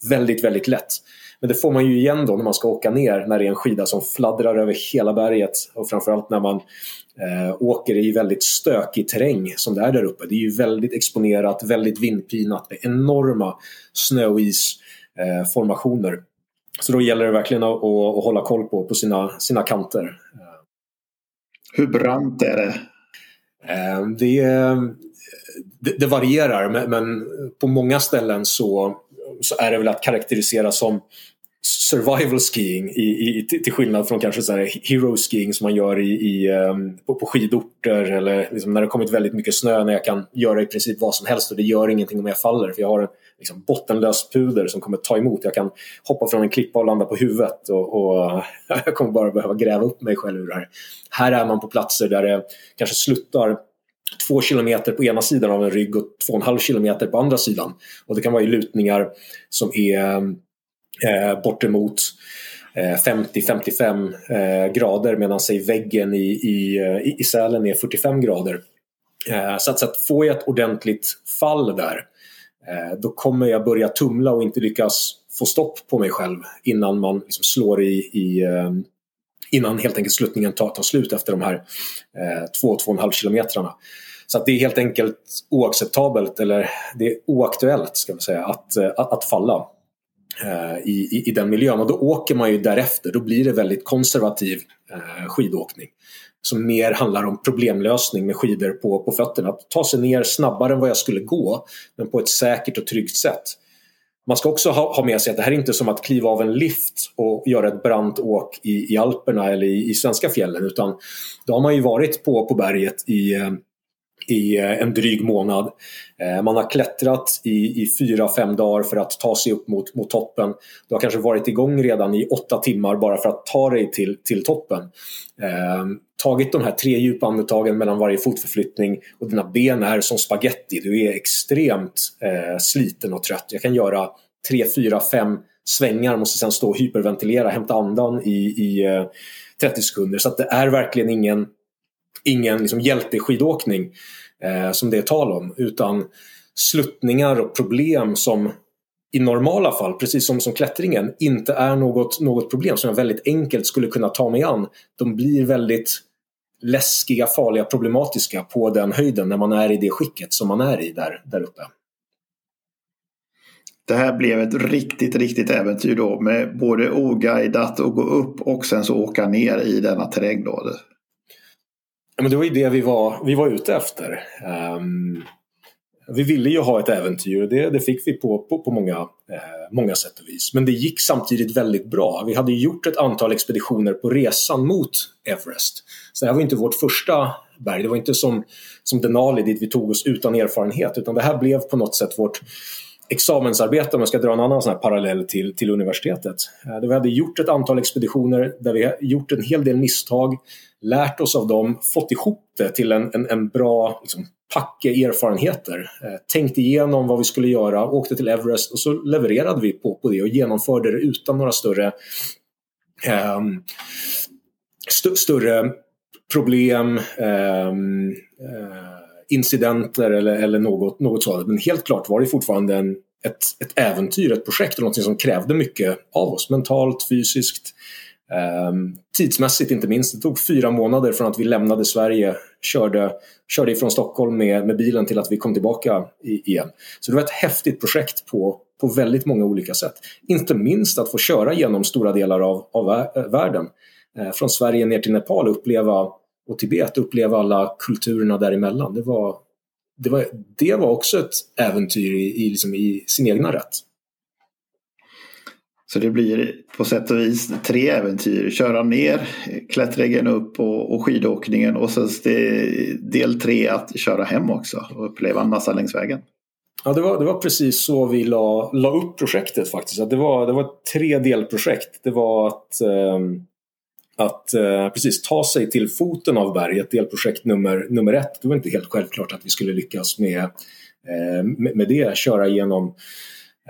väldigt, väldigt lätt. Men det får man ju igen då när man ska åka ner när det är en skida som fladdrar över hela berget och framförallt när man eh, åker i väldigt stökig terräng som det är där uppe. Det är ju väldigt exponerat, väldigt vindpinat med enorma snö och isformationer. Eh, så då gäller det verkligen att, att, hålla koll på, på sina, sina kanter. Hur brant är det? Eh, det, det, det varierar men, på många ställen så, så är det väl att karaktärisera som survival skiing i, i, till skillnad från kanske så här hero skiing som man gör i, i ehm, på, på skidorter eller liksom när det kommit väldigt mycket snö när jag kan göra i princip vad som helst och det gör ingenting om jag faller för jag har en liksom, bottenlös puder som kommer ta emot. Jag kan hoppa från en klippa och landa på huvudet och, och jag kommer bara behöva gräva upp mig själv ur det här. Här är man på platser där det kanske sluttar två kilometer på ena sidan av en rygg och två och en halv kilometer på andra sidan. Och det kan vara i lutningar som är eh, bortemot eh, 50-55 eh, grader medan sig väggen i, i, eh, i, Sälen är 45 grader. Eh, så, att, så att får jag ett ordentligt fall där eh, då kommer jag börja tumla och inte lyckas få stopp på mig själv innan man liksom slår i, i eh, innan helt enkelt sluttningen tar, tar slut efter de här eh, 2-2,5 kilometrarna. Så att det är helt enkelt oacceptabelt eller det är oaktuellt ska man säga, att, att, att falla. Eh, i, i, i, den miljön och då åker man ju därefter. Då blir det väldigt konservativ eh, skidåkning som mer handlar om problemlösning med skidor på, på fötterna. Att ta sig ner snabbare än vad jag skulle gå men på ett säkert och tryggt sätt. Man ska också ha, ha med sig att det här är inte som att kliva av en lift och göra ett brant åk i, i Alperna eller i, i svenska fjällen utan då har man ju varit på, på berget i, eh, i eh, en dryg månad. Eh, man har klättrat i, i fyra, fem dagar för att ta sig upp mot, mot toppen. Du har kanske varit igång redan i åtta timmar bara för att ta dig till, till toppen. Eh, tagit de här tre djupa andetagen mellan varje fotförflyttning och dina ben är som spaghetti. Du är extremt eh, sliten och trött. Jag kan göra tre, fyra, fem svängar, måste sen stå och hyperventilera, hämta andan i, i eh, 30 sekunder. Så det är verkligen ingen, ingen liksom hjälteskidåkning eh, som det är tal om, utan sluttningar och problem som i normala fall, precis som, som klättringen, inte är något, något problem som jag väldigt enkelt skulle kunna ta mig an. De blir väldigt läskiga, farliga, problematiska på den höjden när man är i det skicket som man är i där, där uppe. Det här blev ett riktigt, riktigt äventyr då med både oguidat och gå upp och sen så åka ner i denna terräng då. Ja, men det var ju det vi var, vi var ute efter. Um, vi ville ju ha ett äventyr och det, det fick vi på, på, på många, eh, många sätt och vis. Men det gick samtidigt väldigt bra. Vi hade gjort ett antal expeditioner på resan mot Everest. Så det här var inte vårt första berg. Det var inte som, som Denali dit vi tog oss utan erfarenhet utan det här blev på något sätt vårt examensarbete om jag ska dra en annan sån parallell till, till universitetet. Eh, där vi hade gjort ett antal expeditioner där vi gjort en hel del misstag, lärt oss av dem, fått ihop det till en, en, en bra liksom, packe erfarenheter. Eh, tänkt igenom vad vi skulle göra, åkte till Everest och så levererade vi på, på det och genomförde det utan några större eh, st större problem, ehm, eh, incidenter eller, eller något, något sådant. Men helt klart var det fortfarande en, ett, ett äventyr, ett projekt och något som krävde mycket av oss mentalt, fysiskt, Ehm, tidsmässigt inte minst. Det tog fyra månader från att vi lämnade Sverige, körde, körde ifrån Stockholm med, med bilen till att vi kom tillbaka i, igen. Så det var ett häftigt projekt på, på väldigt många olika sätt. Inte minst att få köra genom stora delar av, av eh, världen. Ehm, från Sverige ner till Nepal och uppleva, och Tibet uppleva alla kulturerna däremellan. Det var, det var, det var också ett äventyr i, i, liksom i sin egna rätt. Så det blir på sätt och vis tre äventyr. Köra ner, klättringen upp och, och skidåkningen och sen del tre att köra hem också och uppleva en massa längs vägen. Ja, det var, det var precis så vi la, la upp projektet faktiskt. Att det, var, det var tre delprojekt. Det var att, eh, att eh, precis ta sig till foten av berget, delprojekt nummer, nummer ett. Det var inte helt självklart att vi skulle lyckas med, eh, med, med det, köra igenom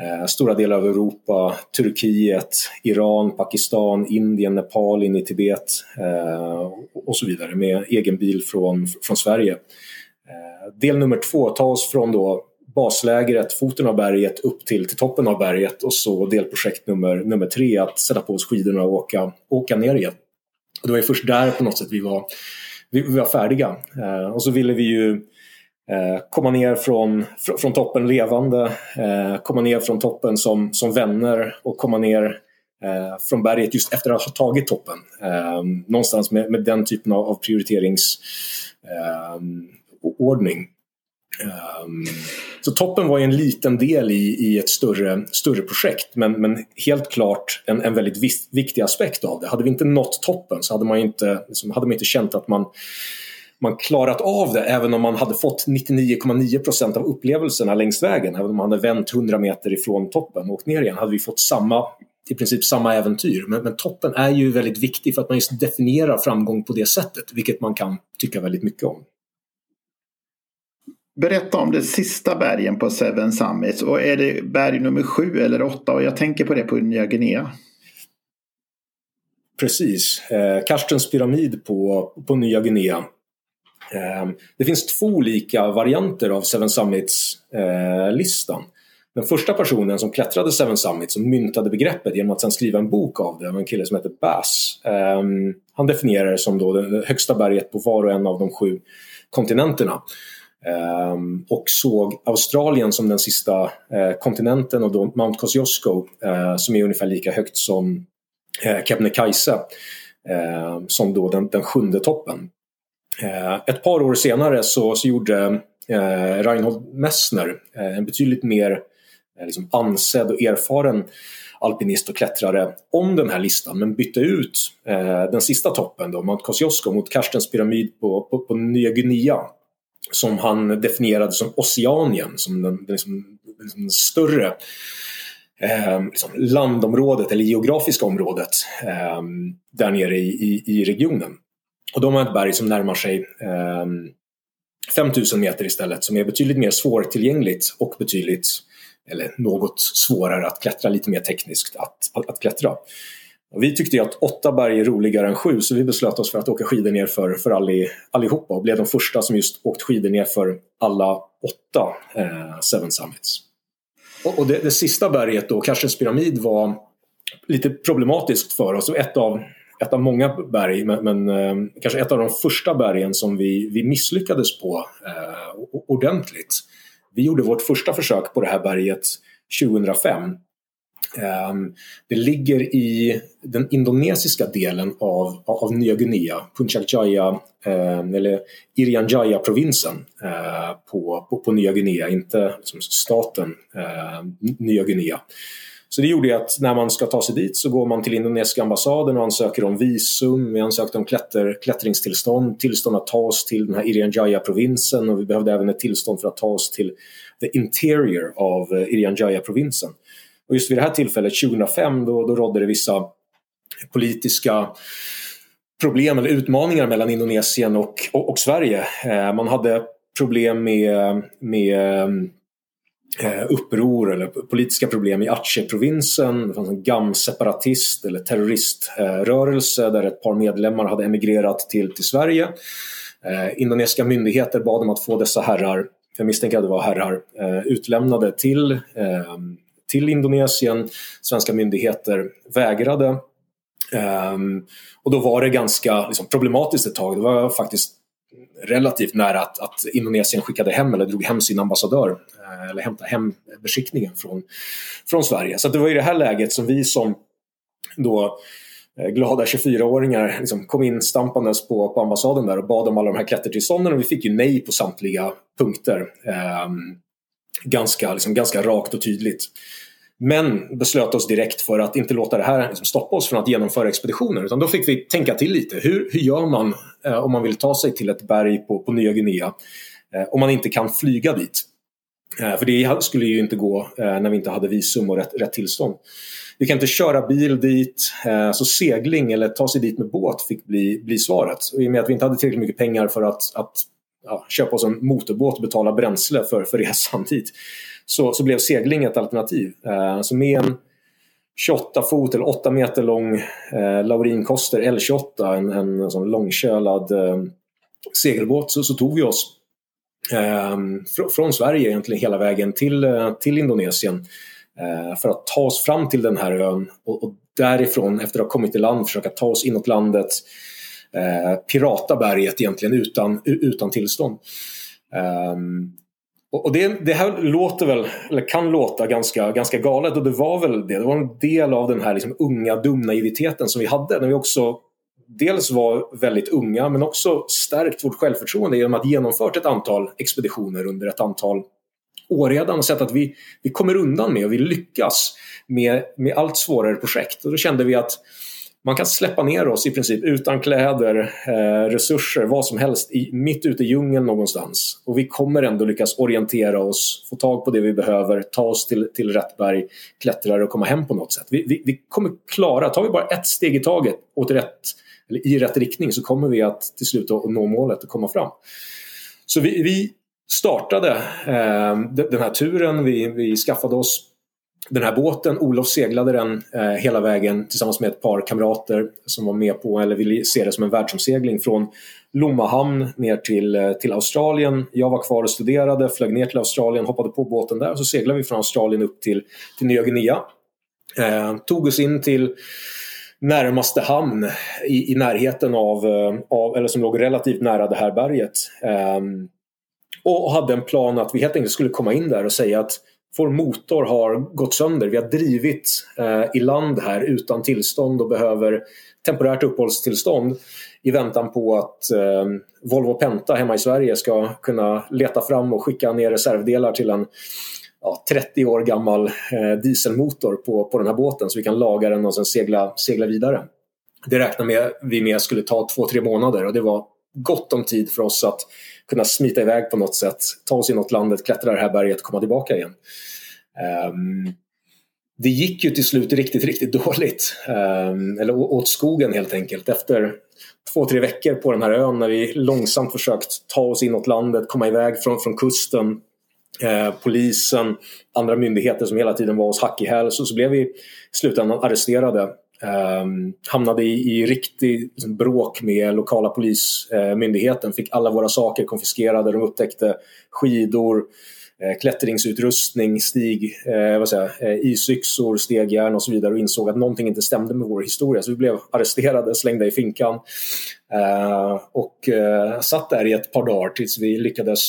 Eh, stora delar av Europa, Turkiet, Iran, Pakistan, Indien, Nepal, in i Tibet eh, och så vidare med egen bil från, från Sverige. Eh, del nummer två, ta oss från då baslägret, foten av berget upp till, till toppen av berget och så delprojekt nummer, nummer tre att sätta på oss skidorna och åka, åka ner igen. Och det var ju först där på något sätt vi var, vi, vi var färdiga. Eh, och så ville vi ju Eh, Eh, komma ner från, från toppen levande, eh, komma ner från toppen som, som vänner och komma ner eh, från berget just efter att ha tagit toppen. Eh, någonstans med, med den typen av, av prioriteringsordning. Eh, ehm, så toppen var en liten del i, i ett större, större projekt men, men helt klart en, en väldigt viktig aspekt av det. Hade vi inte nått toppen så hade man inte, liksom, hade man inte känt att man man klarat av det även om man hade fått 99,9% av upplevelserna längs vägen. Även om man hade vänt 100 meter ifrån toppen och åkt ner igen hade vi fått samma, i princip samma äventyr. Men, men toppen är ju väldigt viktig för att man just definierar framgång på det sättet, vilket man kan tycka väldigt mycket om. Berätta om det sista bergen på Seven Summits. Och är det berg nummer sju eller åtta? Och jag tänker på det på Nya Guinea. Precis. Eh, Karstens pyramid på, på Nya Guinea Ehm, det finns två olika varianter av Seven Summits-listan. Eh, den första personen som klättrade Seven Summits och myntade begreppet genom att sen skriva en bok av det var en kille som heter Bass. Ehm, han definierar det som då det högsta berget på var och en av de sju kontinenterna. Um, och såg Australien som den sista uh, kontinenten och då Mount Kosciuszko uh, som är ungefär lika högt som uh, Kebnekaise som då den, den sjunde toppen. Eh, ett par år senare så, så gjorde eh, Reinhold Messner, eh, en betydligt mer eh, liksom ansedd och erfaren alpinist och klättrare om den här listan men bytte ut eh, den sista toppen, då, Mount Kosciuszko, mot Karstens pyramid på, på, på Nya Guinea. som han definierade som Oceanien, som den, den, liksom, den liksom större eh, liksom landområdet eller geografiska området eh, där nere i, i, i, regionen. Och de har ett berg som närmar sig eh, 5000 meter istället som är betydligt mer svårtillgängligt och betydligt eller något svårare att klättra, lite mer tekniskt att, att, att klättra. Och vi tyckte ju att åtta berg är roligare än sju så vi beslöt oss för att åka skidor ner för, för alli, allihopa och blev de första som just åkt skidor ner för alla åtta eh, Seven Summits. Och, och det, det, sista berget då, Karsens pyramid, var lite problematiskt för oss. Ett av, ett av många berg, men, men eh, kanske ett av de första bergen som vi, vi misslyckades på eh, ordentligt. Vi gjorde vårt första försök på det här berget 2005 eh, det ligger i den indonesiska delen av, av Nya Guinea, Puncak Jaya, eh, eller Irian Jaya-provinsen eh, på, på, på, Nya Guinea, inte liksom staten eh, Nya Guinea. Så det gjorde att när man ska ta sig dit så går man till indonesiska ambassaden och ansöker om visum, vi ansökte om klätter, klättringstillstånd, tillstånd att ta oss till den här Irian Jaya-provinsen och vi behövde även ett tillstånd för att ta oss till the interior av eh, Irian Jaya-provinsen. Och just vid det här tillfället 2005 då, då rådde det vissa politiska problem eller utmaningar mellan Indonesien och, och, och Sverige. Eh, man hade problem med, med Eh, uppror eller politiska problem i Aceh-provinsen. Det fanns en GAM-separatist eller terroriströrelse där ett par medlemmar hade emigrerat till, till Sverige. Eh, indonesiska myndigheter bad om att få dessa herrar, jag misstänker att det var herrar, eh, utlämnade till eh, till Indonesien. Svenska myndigheter vägrade. Eh, och då var det ganska liksom, problematiskt ett tag. Det var faktiskt relativt nära att, att, Indonesien skickade hem eller drog hem sin ambassadör eh, eller hämtade hem beskickningen från, från Sverige. Så det var i det här läget som vi som då eh, glada 24-åringar liksom kom in stampandes på, på ambassaden där och bad om alla de här klättertillstånden och vi fick ju nej på samtliga punkter. Um, ganska, liksom, ganska rakt och tydligt. Men beslöt oss direkt för att inte låta det här liksom stoppa oss från att genomföra expeditioner. Utan då fick vi tänka till lite. Hur, hur gör man eh, om man vill ta sig till ett berg på, på Nya Guinea eh, om man inte kan flyga dit? Eh, för det skulle ju inte gå eh, när vi inte hade visum och rätt, rätt tillstånd. Vi kan inte köra bil dit, eh, så segling eller ta sig dit med båt fick bli, bli svaret. Och I och med att vi inte hade tillräckligt mycket pengar för att, att ja, köpa oss en motorbåt och betala bränsle för, för resan dit så, så blev segling ett alternativ. Eh, så med en 28 fot eller 8 meter lång eh, Laurin Koster L28, en, en, sån långkölad eh, segelbåt, så, så, tog vi oss eh, fr från Sverige egentligen hela vägen till, eh, till Indonesien eh, för att ta oss fram till den här ön och, och därifrån, efter att ha kommit i land, försöka ta oss inåt landet eh, pirata berget egentligen utan, utan tillstånd. Um, och det, det, här låter väl, eller kan låta ganska, ganska galet och det var väl det. Det var en del av den här liksom unga dumnaiviteten som vi hade när vi också dels var väldigt unga men också stärkt vårt självförtroende genom att genomfört ett antal expeditioner under ett antal år redan och sett att vi, vi kommer undan med och vi lyckas med, med allt svårare projekt. Och då kände vi att man kan släppa ner oss i princip utan kläder, eh, resurser, vad som helst i, mitt ute i djungeln någonstans. Och vi kommer ändå lyckas orientera oss, få tag på det vi behöver, ta oss till, till rätt berg, klättra och komma hem på något sätt. Vi, vi, vi kommer klara, tar vi bara ett steg i taget åt rätt, eller i rätt riktning så kommer vi att till slut att nå målet och komma fram. Så vi, vi startade eh, den här turen, vi, vi skaffade oss den här båten, Olof seglade den eh, hela vägen tillsammans med ett par kamrater som var med på, eller ville se det som en världsomsegling från Lommahamn ner till, eh, till Australien. Jag var kvar och studerade, flög ner till Australien, hoppade på båten där och så seglade vi från Australien upp till, till Nya Guinea. Eh, tog oss in till närmaste hamn i, i närheten av, eh, av, eller som låg relativt nära det här berget. Eh, och hade en plan att vi helt enkelt skulle komma in där och säga att vår motor har gått sönder. Vi har drivit eh, i land här utan tillstånd och behöver temporärt uppehållstillstånd i väntan på att eh, Volvo Penta hemma i Sverige ska kunna leta fram och skicka ner reservdelar till en ja, 30 år gammal eh, dieselmotor på, på den här båten så vi kan laga den och sen segla, segla vidare. Det räknar med, vi med skulle ta två, tre månader och det var gott om tid för oss att kunna smita iväg på något sätt, ta oss inåt landet, klättra det här berget och komma tillbaka igen. Um, det gick ju till slut riktigt, riktigt dåligt. Um, eller åt skogen helt enkelt. Efter två, tre veckor på den här ön när vi långsamt försökt ta oss inåt landet, komma iväg från, från kusten. Eh, polisen, andra myndigheter som hela tiden var oss hack i häl. Så, så blev vi i slutändan arresterade. Um, hamnade i, i riktig liksom, bråk med lokala polismyndigheten. Eh, fick alla våra saker konfiskerade. De upptäckte skidor, Eh, klättringsutrustning, stig, eh, vad säger, eh, isyxor, stegjärn och så vidare och insåg att någonting inte stämde med vår historia. Så vi blev arresterade, slängda i finkan eh, och eh, satt där i ett par dagar tills vi lyckades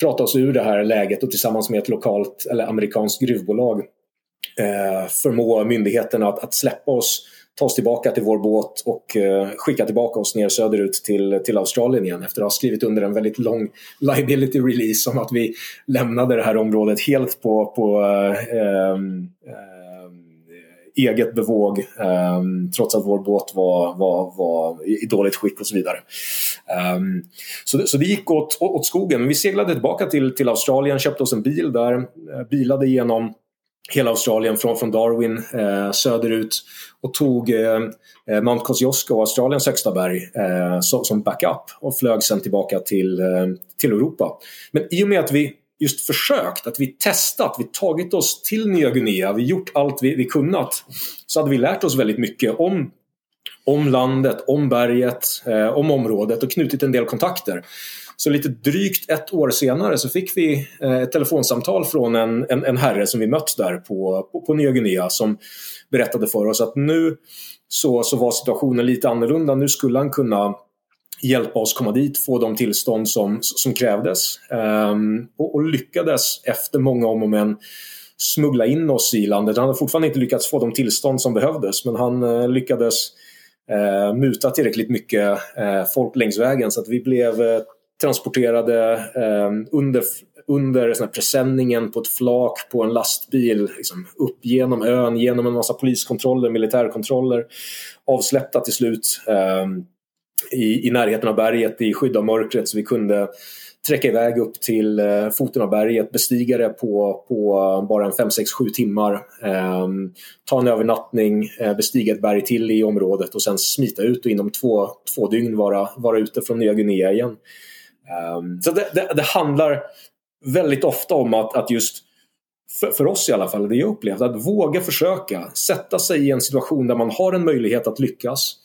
prata oss ur det här läget och tillsammans med ett lokalt eller amerikanskt gruvbolag eh, förmå myndigheterna att, att släppa oss ta oss tillbaka till vår båt och eh, skicka tillbaka oss ner söderut till, till Australien igen efter att ha skrivit under en väldigt lång liability release om att vi lämnade det här området helt på, på eh, eh, eget bevåg eh, trots att vår båt var, var, var i dåligt skick och så vidare. Um, så, det, så det gick åt, åt skogen. Vi seglade tillbaka till, till Australien, köpte oss en bil där, eh, bilade igenom hela Australien från, från Darwin eh, söderut och tog eh, eh Mount Kosciuszko, Australiens högsta berg, eh, som, som backup och flög sen tillbaka till, eh, till Europa. Men i och med att vi just försökt, att vi testat, vi tagit oss till Nya Guinea, vi gjort allt vi, vi kunnat, så hade vi lärt oss väldigt mycket om om landet, om berget, eh, om området och knutit en del kontakter. Så lite drygt ett år senare så fick vi eh, ett telefonsamtal från en, en, en herre som vi mött där på, på, på Nya Guinea som berättade för oss att nu så, så var situationen lite annorlunda. Nu skulle han kunna hjälpa oss komma dit, få de tillstånd som, som krävdes. Um, och, och, lyckades efter många om och men smuggla in oss i landet. Han hade fortfarande inte lyckats få de tillstånd som behövdes men han uh, lyckades uh, muta tillräckligt mycket uh, folk längs vägen så att vi blev transporterade eh, under, under presenningen på ett flak på en lastbil liksom, upp genom ön, genom en massa poliskontroller, militärkontroller, avsläppta till slut eh, i, i närheten av berget i skydd av mörkret så vi kunde träcka iväg upp till eh, foten av berget, bestiga det på, på bara en 5, 6, 7 timmar. Eh, ta en övernattning, eh, bestiga ett berg till i området och sen smita ut och inom två, två dygn vara, vara ute från Nya Guinea igen. Um, så det, det, det, handlar väldigt ofta om att, att just för, för, oss i alla fall, det jag upplevt, att våga försöka sätta sig i en situation där man har en möjlighet att lyckas.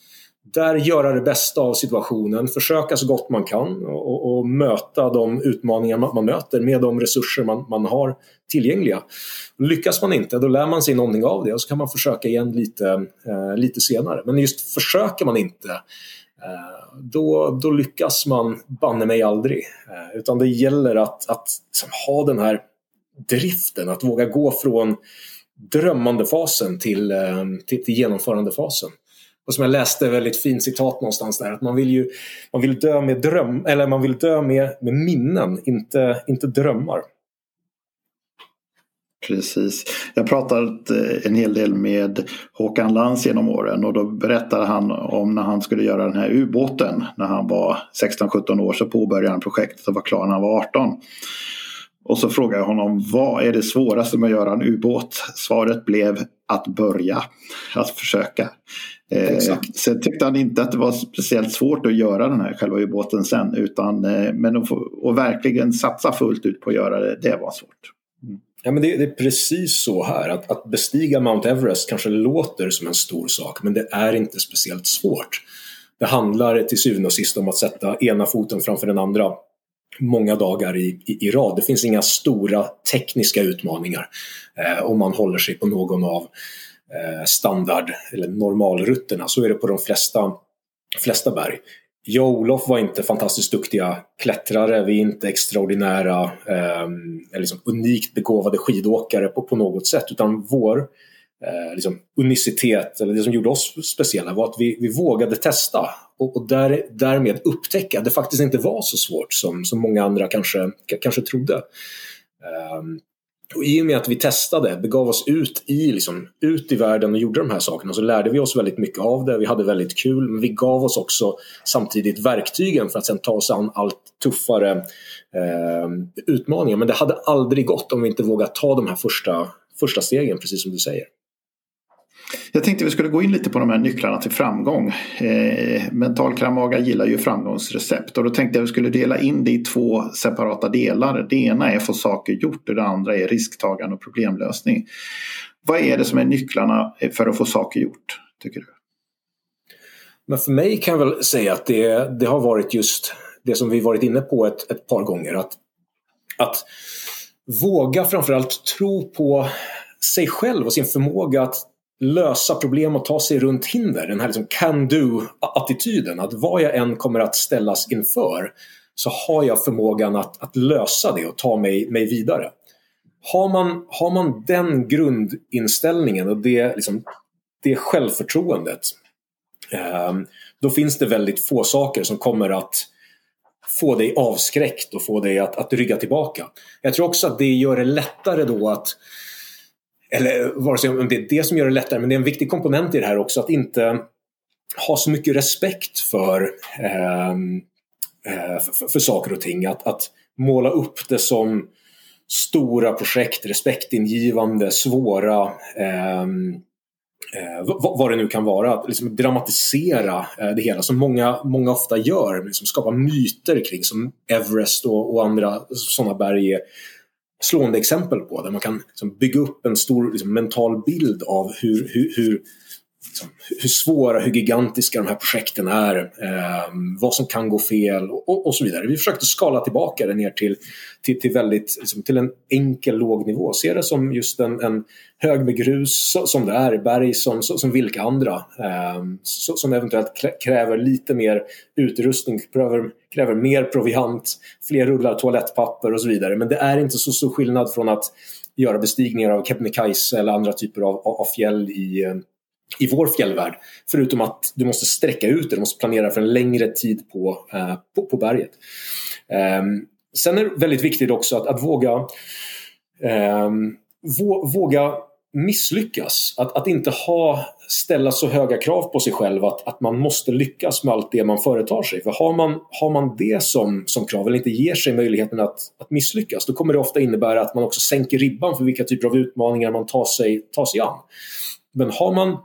Där göra det bästa av situationen, försöka så gott man kan och, och, möta de utmaningar man, man, möter med de resurser man, man har tillgängliga. Lyckas man inte, då lär man sig någonting av det och så kan man försöka igen lite, eh, lite senare. Men just försöker man inte Eh, då, då lyckas man banne mig aldrig. Eh, utan det gäller att, att liksom ha den här driften, att våga gå från drömmandefasen eh, till, till, till genomförandefasen. Och som jag läste väldigt fint citat någonstans där, att man vill ju man vill dö med dröm, eller man vill dö med, med minnen, inte, inte drömmar. Precis. Jag pratat eh, en hel del med Håkan Lans genom åren och då berättade han om när han skulle göra den här ubåten. När han var 16-17 år så påbörjade han projektet och var klar när han var 18. Och så frågade jag honom vad är det svåraste med att göra en ubåt? Svaret blev att börja, att försöka. Eh, sen tyckte han inte att det var speciellt svårt att göra den här själva ubåten sen. Utan, eh, men att, få, att verkligen satsa fullt ut på att göra det, det var svårt. Ja, men det, det, är precis så här att, att bestiga Mount Everest kanske låter som en stor sak men det är inte speciellt svårt. Det handlar till syvende och sist om att sätta ena foten framför den andra många dagar i, i, i rad. Det finns inga stora tekniska utmaningar eh, om man håller sig på någon av eh, standard eller normalrutterna. Så är det på de flesta, flesta berg jag och Olof var inte fantastiskt duktiga klättrare, vi är inte extraordinära, eh, liksom unikt begåvade skidåkare på, på något sätt, utan vår eh, liksom unicitet, eller det som gjorde oss speciella, var att vi, vi vågade testa och, och där, därmed upptäcka att det faktiskt inte var så svårt som, som många andra kanske, kanske trodde. Eh, och I och med att vi testade, begav oss ut i, liksom, ut i världen och gjorde de här sakerna så lärde vi oss väldigt mycket av det. Vi hade väldigt kul men vi gav oss också samtidigt verktygen för att sen ta oss an allt tuffare eh, utmaningar. Men det hade aldrig gått om vi inte vågat ta de här första, första stegen, precis som du säger. Jag tänkte vi skulle gå in lite på de här nycklarna till framgång. Eh, Mental Kramaga gillar ju framgångsrecept och då tänkte jag vi skulle dela in det i två separata delar. Det ena är få saker gjort och det andra är risktagande och problemlösning. Vad är det som är nycklarna för att få saker gjort, tycker du? Men för mig kan jag väl säga att det, det har varit just det som vi varit inne på ett, ett par gånger. Att, att våga framförallt tro på sig själv och sin förmåga att lösa problem och ta sig runt hinder. Den här liksom can-do-attityden. Att vad jag än kommer att ställas inför så har jag förmågan att, att lösa det och ta mig, mig vidare. Har man, har man den grundinställningen och det, liksom, det självförtroendet eh, då finns det väldigt få saker som kommer att få dig avskräckt och få dig att, att rygga tillbaka. Jag tror också att det gör det lättare då att eller vare sig om det är det som gör det lättare, men det är en viktig komponent i det här också att inte ha så mycket respekt för, ehm, eh, för, för, saker och ting. Att, att måla upp det som stora projekt, respektingivande, svåra, ehm, eh, vad det nu kan vara. Att liksom dramatisera eh, det hela som många, många ofta gör. Liksom skapa myter kring som Everest och, och andra sådana berg är slående exempel på där man kan liksom bygga upp en stor liksom, mental bild av hur, hur, hur, liksom, hur svåra, hur gigantiska de här projekten är, eh, vad som kan gå fel och, och, så vidare. Vi försökte skala tillbaka det ner till, till, till, väldigt, liksom, till en enkel låg nivå. Se det som just en, en hög med grus som det är, berg som, som vilka andra. Eh, som eventuellt kräver lite mer utrustning, kräver, kräver mer proviant, fler rullar toalettpapper och så vidare. Men det är inte så stor skillnad från att göra bestigningar av Kebnekaise eller andra typer av, av fjäll i, ehm, i vår fjällvärld. Förutom att du måste sträcka ut det, du måste planera för en längre tid på, eh, på, på, berget. Eh, sen är det väldigt viktigt också att, att våga, eh, våga misslyckas. Att, att inte ha, ställa så höga krav på sig själv att, att man måste lyckas med allt det man företar sig. För har man, har man det som, som krav, eller inte ger sig möjligheten att, att misslyckas, då kommer det ofta innebära att man också sänker ribban för vilka typer av utmaningar man tar sig, tar sig an. Men har man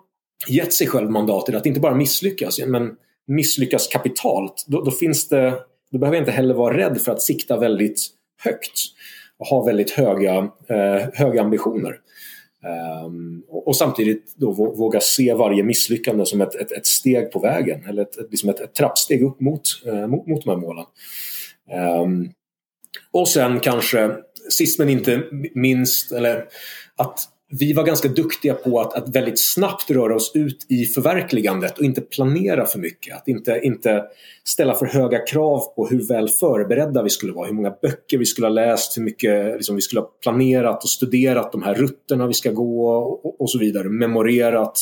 gett sig själv mandatet att inte bara misslyckas, men misslyckas kapitalt, då, då, finns det, då behöver jag inte heller vara rädd för att sikta väldigt högt och ha väldigt höga, eh, höga ambitioner. Um, och, och, samtidigt då våga se varje misslyckande som ett, ett, ett steg på vägen eller ett, ett, liksom ett, ett trappsteg upp mot, eh, mot, mot de här målen. Um, och sen kanske, sist men inte minst, eller att vi var ganska duktiga på att, att väldigt snabbt röra oss ut i förverkligandet och inte planera för mycket. Att inte, inte ställa för höga krav på hur väl förberedda vi skulle vara, hur många böcker vi skulle ha läst, hur mycket liksom, vi skulle ha planerat och studerat de här rutterna vi ska gå och, och så vidare, memorerat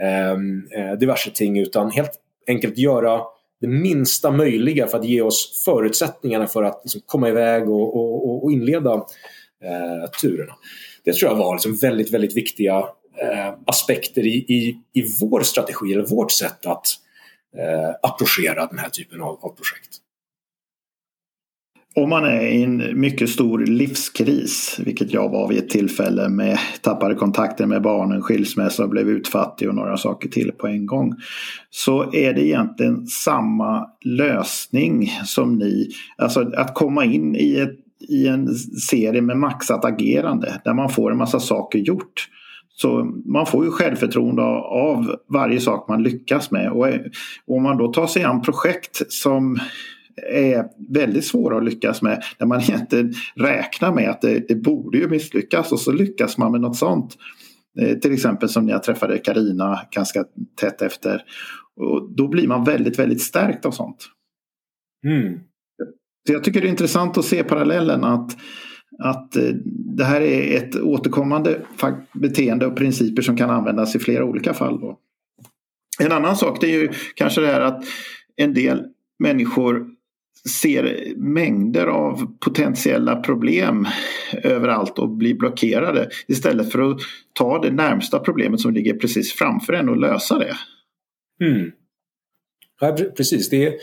ehm, eh, diverse ting utan helt enkelt göra det minsta möjliga för att ge oss förutsättningarna för att liksom, komma iväg och, och, och inleda eh, turerna det tror jag var liksom väldigt, väldigt viktiga eh, aspekter i, i, i vår strategi eller vårt sätt att eh, approchera den här typen av, av projekt. Om man är i en mycket stor livskris, vilket jag var vid ett tillfälle med tappade kontakter med barnen, skilsmässa och blev utfattig och några saker till på en gång. Så är det egentligen samma lösning som ni, alltså att komma in i ett i en serie med maxat agerande där man får en massa saker gjort. Så man får ju självförtroende av varje sak man lyckas med. Och om man då tar sig an projekt som är väldigt svåra att lyckas med. Där man inte räknar med att det, det borde ju misslyckas och så lyckas man med något sånt. Eh, till exempel som när jag träffade Karina ganska tätt efter. Och då blir man väldigt, väldigt stärkt av sånt. Mm. Så jag tycker det är intressant att se parallellen att, att eh, det här är ett återkommande beteende och principer som kan användas i flera olika fall. Då. En annan sak det är ju kanske det här att en del människor ser mängder av potentiella problem överallt och blir blockerade istället för att ta det närmsta problemet som ligger precis framför en och lösa det. Mm. Ja, precis, det,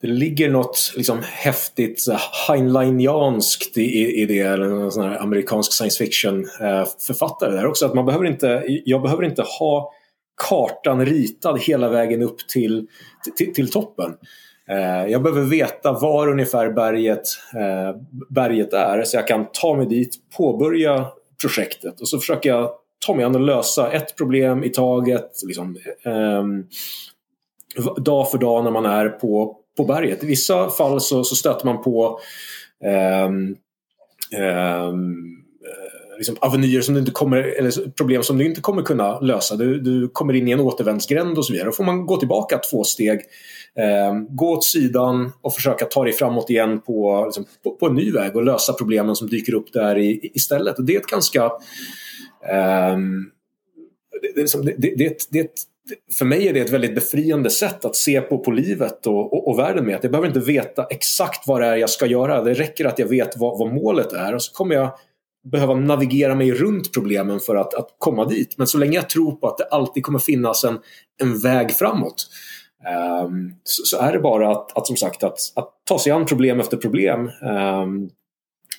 det ligger något liksom häftigt Heinleinianskt i, i det, eller någon sån här amerikansk science fiction eh, författare där också. Att man behöver inte, jag behöver inte ha kartan ritad hela vägen upp till, till, till toppen. Eh, jag behöver veta var ungefär berget, eh, berget är så jag kan ta mig dit, påbörja projektet och så försöker jag ta mig an och lösa ett problem i taget. Liksom, ehm, dag för dag när man är på, på berget. I vissa fall så, så stöter man på um, um, liksom avenyer som du inte kommer, eller problem som du inte kommer kunna lösa. Du, du kommer in i en återvändsgränd och så vidare. Då får man gå tillbaka två steg, eh, gå åt sidan och försöka ta dig framåt igen på, liksom, på, på, en ny väg och lösa problemen som dyker upp där i, istället. Och det är ett ganska... Eh, det, det, det, det, det, för mig är det ett väldigt befriande sätt att se på, på livet och, och, och världen med. Att jag behöver inte veta exakt vad det är jag ska göra. Det räcker att jag vet vad, vad målet är och så kommer jag behöva navigera mig runt problemen för att, att komma dit. Men så länge jag tror på att det alltid kommer finnas en, en väg framåt um, så, så, är det bara att, att som sagt att, att ta sig an problem efter problem um,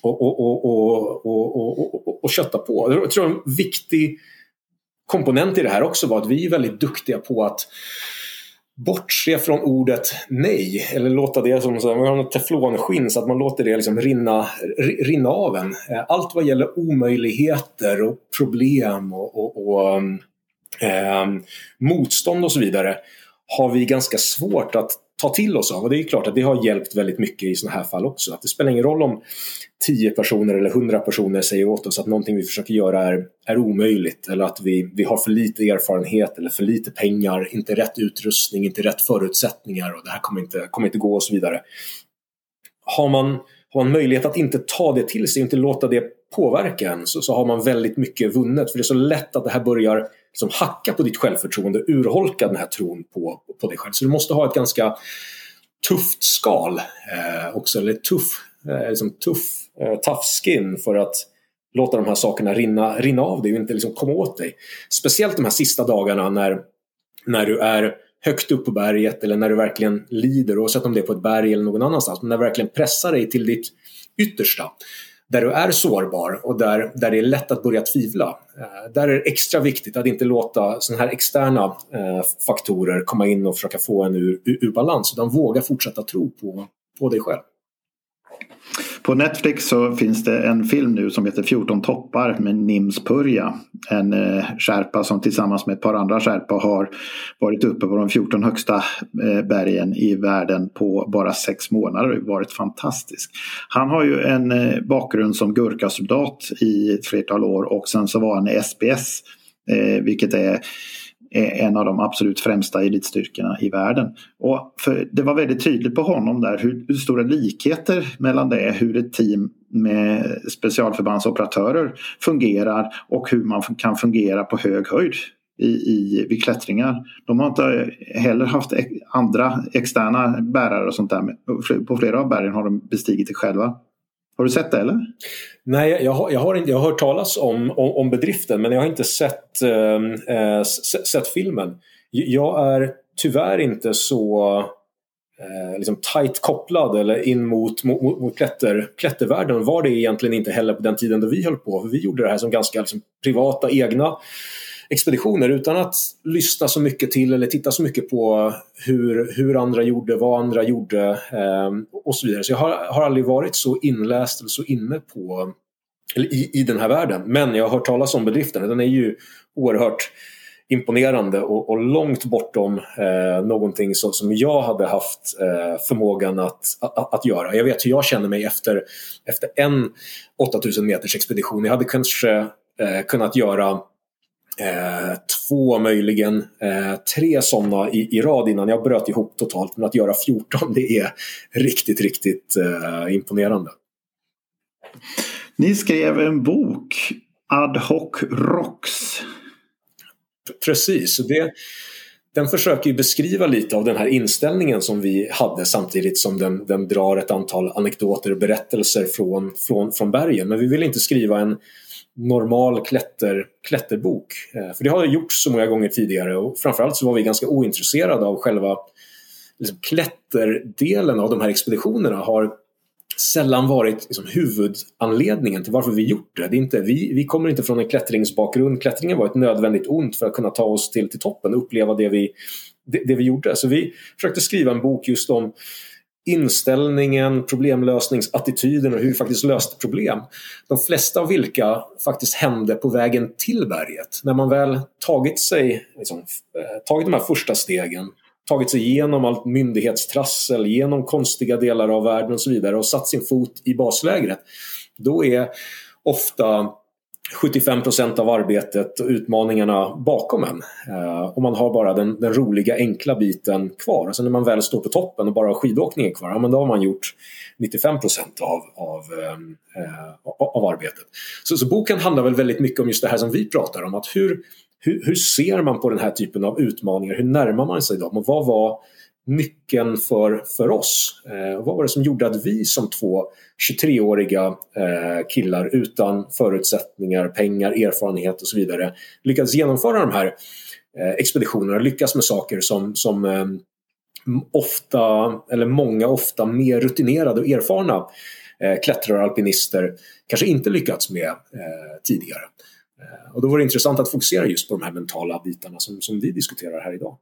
och, och, och, och, och, och, och kötta på. Jag tror en viktig komponent i det här också var att vi är väldigt duktiga på att bortse från ordet nej eller låta det som man har något teflonskinn så att man låter det liksom rinna, rinna av en. Eh, allt vad gäller omöjligheter och problem och, och, och eh, motstånd och så vidare har vi ganska svårt att ta till oss av. Och det är klart att det har hjälpt väldigt mycket i sådana här fall också. Att det spelar ingen roll om 10 personer eller 100 personer säger åt oss att någonting vi försöker göra är, är omöjligt eller att vi, vi har för lite erfarenhet eller för lite pengar, inte rätt utrustning, inte rätt förutsättningar och det här kommer inte, kommer inte gå och så vidare. Har man, har man möjlighet att inte ta det till sig, inte låta det påverka en så, så har man väldigt mycket vunnet. För det är så lätt att det här börjar liksom hacka på ditt självförtroende, urholka den här tron på, på dig själv. Så du måste ha ett ganska tufft skal eh, också, eller tuff, eh, liksom tuff, eh, tough skin för att låta de här sakerna rinna, rinna av dig och inte liksom komma åt dig. Speciellt de här sista dagarna när, när du är högt upp på berget eller när du verkligen lider, oavsett om det är på ett berg eller någon annanstans, men när du verkligen pressar dig till ditt yttersta där du är sårbar och där, där det är lätt att börja tvivla. Eh, där är det extra viktigt att inte låta sådana här externa eh, faktorer komma in och försöka få en ur, ur balans utan våga fortsätta tro på, på dig själv. På Netflix så finns det en film nu som heter 14 toppar med Nims Purja. En eh, skärpa som tillsammans med ett par andra skärpa har varit uppe på de 14 högsta eh, bergen i världen på bara sex månader. Det varit fantastisk. Han har ju en eh, bakgrund som gurkasoldat i ett flertal år och sen så var han i SBS eh, vilket är är en av de absolut främsta elitstyrkorna i världen. Och det var väldigt tydligt på honom där hur, hur, stora likheter mellan det, hur ett team med specialförbandsoperatörer fungerar och hur man kan fungera på hög höjd i, i, vid klättringar. De har inte heller haft e- andra externa bärare och sånt där. På flera av bergen har de bestigit det själva. Har du sett det eller? Nej, jag har, jag har, inte, jag har hört talas om, om, om bedriften men jag har inte sett, äh, sett filmen. Jag är tyvärr inte så eh, liksom tight kopplad eller in mot, mot, mot klätter, klättervärlden var det egentligen inte heller på den tiden då vi höll på. För vi gjorde det här som ganska liksom, privata, egna expeditioner utan att lyssna så mycket till eller titta så mycket på hur, hur andra gjorde, vad andra gjorde eh, och så vidare. Så jag har, har aldrig varit så inläst eller så inne på eller i, i den här världen. Men jag har hört talas om bedriften. Den är ju oerhört imponerande och, och långt bortom eh, någonting så, som jag hade haft eh, förmågan att, att, att, göra. Jag vet hur jag känner mig efter, efter en 8000 meters expedition. Jag hade kanske eh, kunnat göra Eh, två, möjligen eh, tre sådana i, i rad innan jag bröt ihop totalt. Men att göra 14 det är riktigt, riktigt eh, imponerande. Ni skrev en bok, Ad hoc Rocks. Precis. Det, den försöker beskriva lite av den här inställningen som vi hade samtidigt som den, den drar ett antal anekdoter och berättelser från, från, från bergen. Men vi vill inte skriva en normal klätter, klätterbok. Eh, för det har gjorts så många gånger tidigare och framförallt så var vi ganska ointresserade av själva liksom, klätterdelen av de här expeditionerna har sällan varit liksom, huvudanledningen till varför vi gjort det. det är inte, vi, vi kommer inte från en klättringsbakgrund. Klättringen var ett nödvändigt ont för att kunna ta oss till, till toppen och uppleva det vi, det, det vi gjorde. Så vi försökte skriva en bok just om inställningen, problemlösningsattityden och hur vi faktiskt löste problem. De flesta av vilka faktiskt hände på vägen till berget. När man väl tagit sig, liksom, eh, tagit de här första stegen, tagit sig igenom allt myndighetstrassel, genom konstiga delar av världen och så vidare och satt sin fot i baslägret. Då är ofta 75 procent av arbetet och utmaningarna bakom en. Eh, och man har bara den, den, roliga enkla biten kvar. Alltså när man väl står på toppen och bara har skidåkningen kvar, ja, men då har man gjort 95 procent av, av, ehm, eh, av arbetet. Så, så, boken handlar väl väldigt mycket om just det här som vi pratar om. Att hur, hur, hur ser man på den här typen av utmaningar? Hur närmar man sig dem? Och vad var nyckeln för, för oss? Eh, vad var det som gjorde att vi som två 23-åriga eh, killar utan förutsättningar, pengar, erfarenhet och så vidare lyckades genomföra de här eh, expeditionerna, lyckas med saker som, som eh, ofta, eller många ofta mer rutinerade och erfarna eh, klättrare och alpinister kanske inte lyckats med eh, tidigare. Eh, och då var det intressant att fokusera just på de här mentala bitarna som, som vi diskuterar här idag.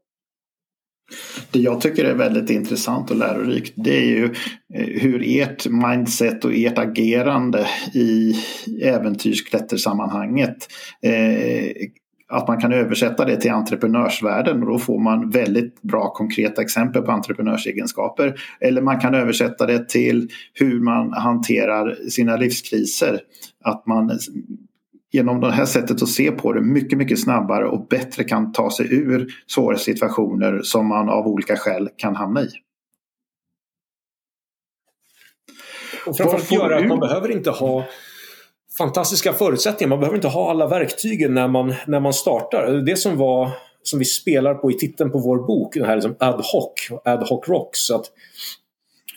Det jag tycker är väldigt intressant och lärorikt det är ju eh, hur ert mindset och ert agerande i äventyrsklättersammanhanget eh, att man kan översätta det till entreprenörsvärlden och då får man väldigt bra konkreta exempel på entreprenörsegenskaper. Eller man kan översätta det till hur man hanterar sina livskriser. Att man genom det här sättet att se på det mycket, mycket snabbare och bättre kan ta sig ur svåra situationer som man av olika skäl kan hamna i. Och framförallt göra att man behöver inte ha fantastiska förutsättningar. Man behöver inte ha alla verktygen när man, när man startar. Det som var som vi spelar på i titeln på vår bok, den här liksom ad hoc, ad hoc rocks. Att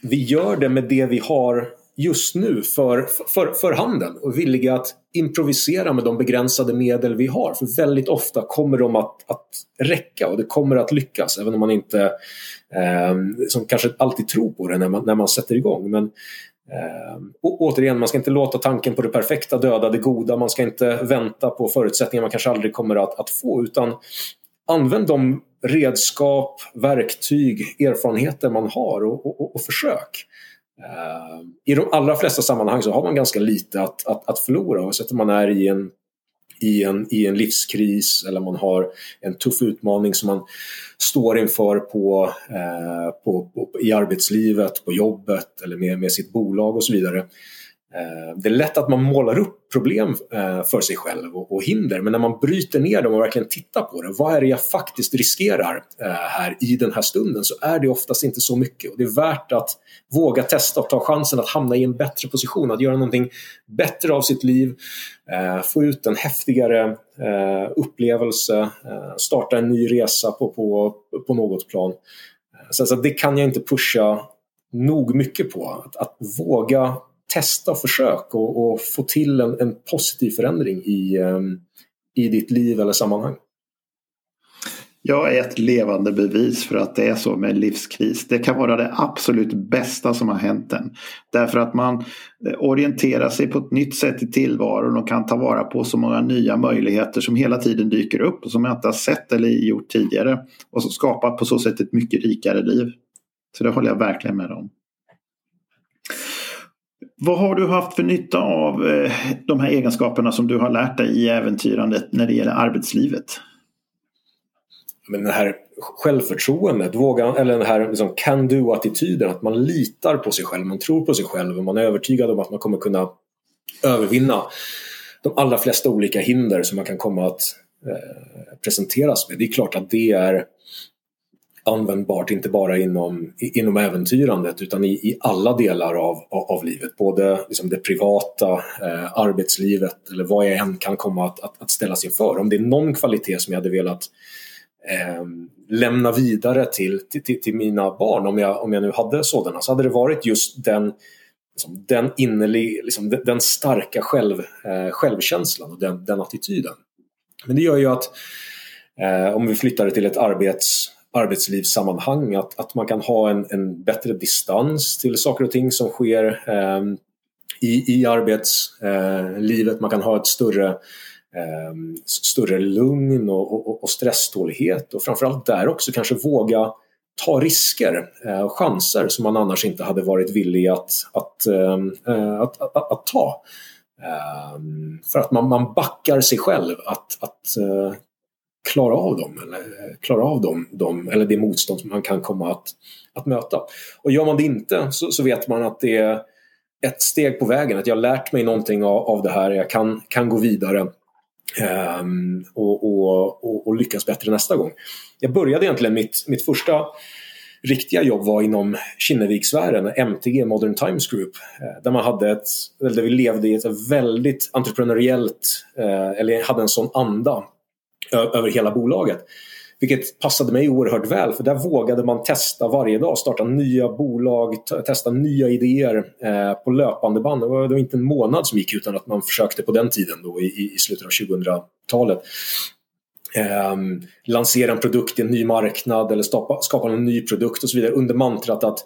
vi gör det med det vi har just nu för, för, för handen och villiga att improvisera med de begränsade medel vi har. För väldigt ofta kommer de att, att räcka och det kommer att lyckas även om man inte eh, som kanske alltid tror på det när man, när man sätter igång. Men eh, återigen, man ska inte låta tanken på det perfekta döda det goda. Man ska inte vänta på förutsättningar man kanske aldrig kommer att, att få utan använd de redskap, verktyg, erfarenheter man har och, och, och försök. Eh, I de allra flesta sammanhang så har man ganska lite att, att, att förlora oavsett om man är i en, i, en, i en livskris eller man har en tuff utmaning som man står inför på, eh, på, på, i arbetslivet, på jobbet eller med, med sitt bolag och så vidare. Eh, det är lätt att man målar upp problem eh, för sig själv och hinder men när man bryter ner dem och verkligen tittar på det. Vad är det jag faktiskt riskerar eh, här i den här stunden? Så är det oftast inte så mycket och det är värt att våga testa och ta chansen att hamna i en bättre position, att göra någonting bättre av sitt liv, få ut en häftigare upplevelse, starta en ny resa på, på, på något plan. Så det kan jag inte pusha nog mycket på. Att, att våga testa och försök och, och få till en, en, positiv förändring i, ehm, i ditt liv eller sammanhang. Jag är ett levande bevis för att det är så med livskris. Det kan vara det absolut bästa som har hänt en. Därför att man eh, orienterar sig på ett nytt sätt i tillvaron och kan ta vara på så många nya möjligheter som hela tiden dyker upp och som jag inte har sett eller gjort tidigare. Och som skapar på så sätt ett mycket rikare liv. Så det håller jag verkligen med om. Vad har du haft för nytta av eh, de här egenskaperna som du har lärt dig i äventyrandet när det gäller arbetslivet? Men det här självförtroendet, våga, eller den här liksom can do-attityden, att man litar på sig själv, man tror på sig själv och man är övertygad om att man kommer kunna övervinna de allra flesta olika hinder som man kan komma att eh, presenteras med. Det är klart att det är användbart, inte bara inom, inom äventyrandet utan i, i alla delar av, av, livet. Både liksom det privata, eh, arbetslivet eller vad jag än kan komma att, att, att ställas inför. Om det är någon kvalitet som jag hade velat eh, lämna vidare till, till, till, mina barn om jag, om jag nu hade sådana så hade det varit just den, liksom, den innerlig, liksom, den, den starka själv, eh, självkänslan och den, den attityden. Men det gör ju att eh, om vi flyttar det till ett arbets, arbetslivssammanhang att, att man kan ha en, en bättre distans till saker och ting som sker eh, i, i arbetslivet. Eh, man kan ha ett större eh, större lugn och, och, och stresstålighet och framförallt där också kanske våga ta risker eh, och chanser som man annars inte hade varit villig att, att, ehm, eh, att, att, att, ta. Ehm, för att man, man backar sig själv att, att eh, klara av dem, eller eh, klara av dem, dem, eller det motstånd som man kan komma att, att möta. Och gör man det inte så, så vet man att det är ett steg på vägen, att jag har lärt mig någonting av, av det här, jag kan, kan gå vidare Um, och, och, och, och, lyckas bättre nästa gång. Jag började egentligen mitt, mitt första riktiga jobb var inom Kinnevikssfären, MTG, Modern Times Group, eh, där man hade ett, där vi levde i ett väldigt entreprenöriellt, eh, eller hade en sån anda över hela bolaget. Vilket passade mig oerhört väl för där vågade man testa varje dag, starta nya bolag, testa nya idéer eh, på löpande band. Det var, det var, inte en månad som gick utan att man försökte på den tiden då, i, i slutet av 2000-talet. Eh, lansera en produkt i en ny marknad eller skapa, skapa en ny produkt och så vidare under mantrat att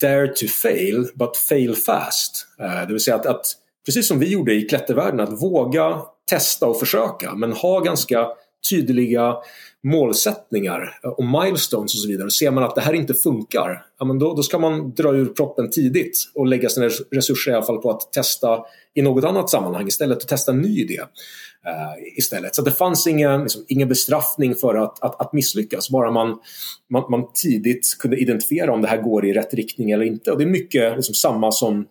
Dare to fail, but fail fast. Eh, det vill säga att, att, precis som vi gjorde i klättervärlden, att våga testa och försöka men ha ganska tydliga målsättningar och milestones och så vidare. Ser man att det här inte funkar, ja, men då, då ska man dra ur proppen tidigt och lägga sina resurser i alla fall på att testa i något annat sammanhang istället och testa en ny idé. Uh, istället. Så det fanns ingen, liksom, ingen bestraffning för att, att, att misslyckas, bara man, man, man, tidigt kunde identifiera om det här går i rätt riktning eller inte. Och det är mycket liksom, samma som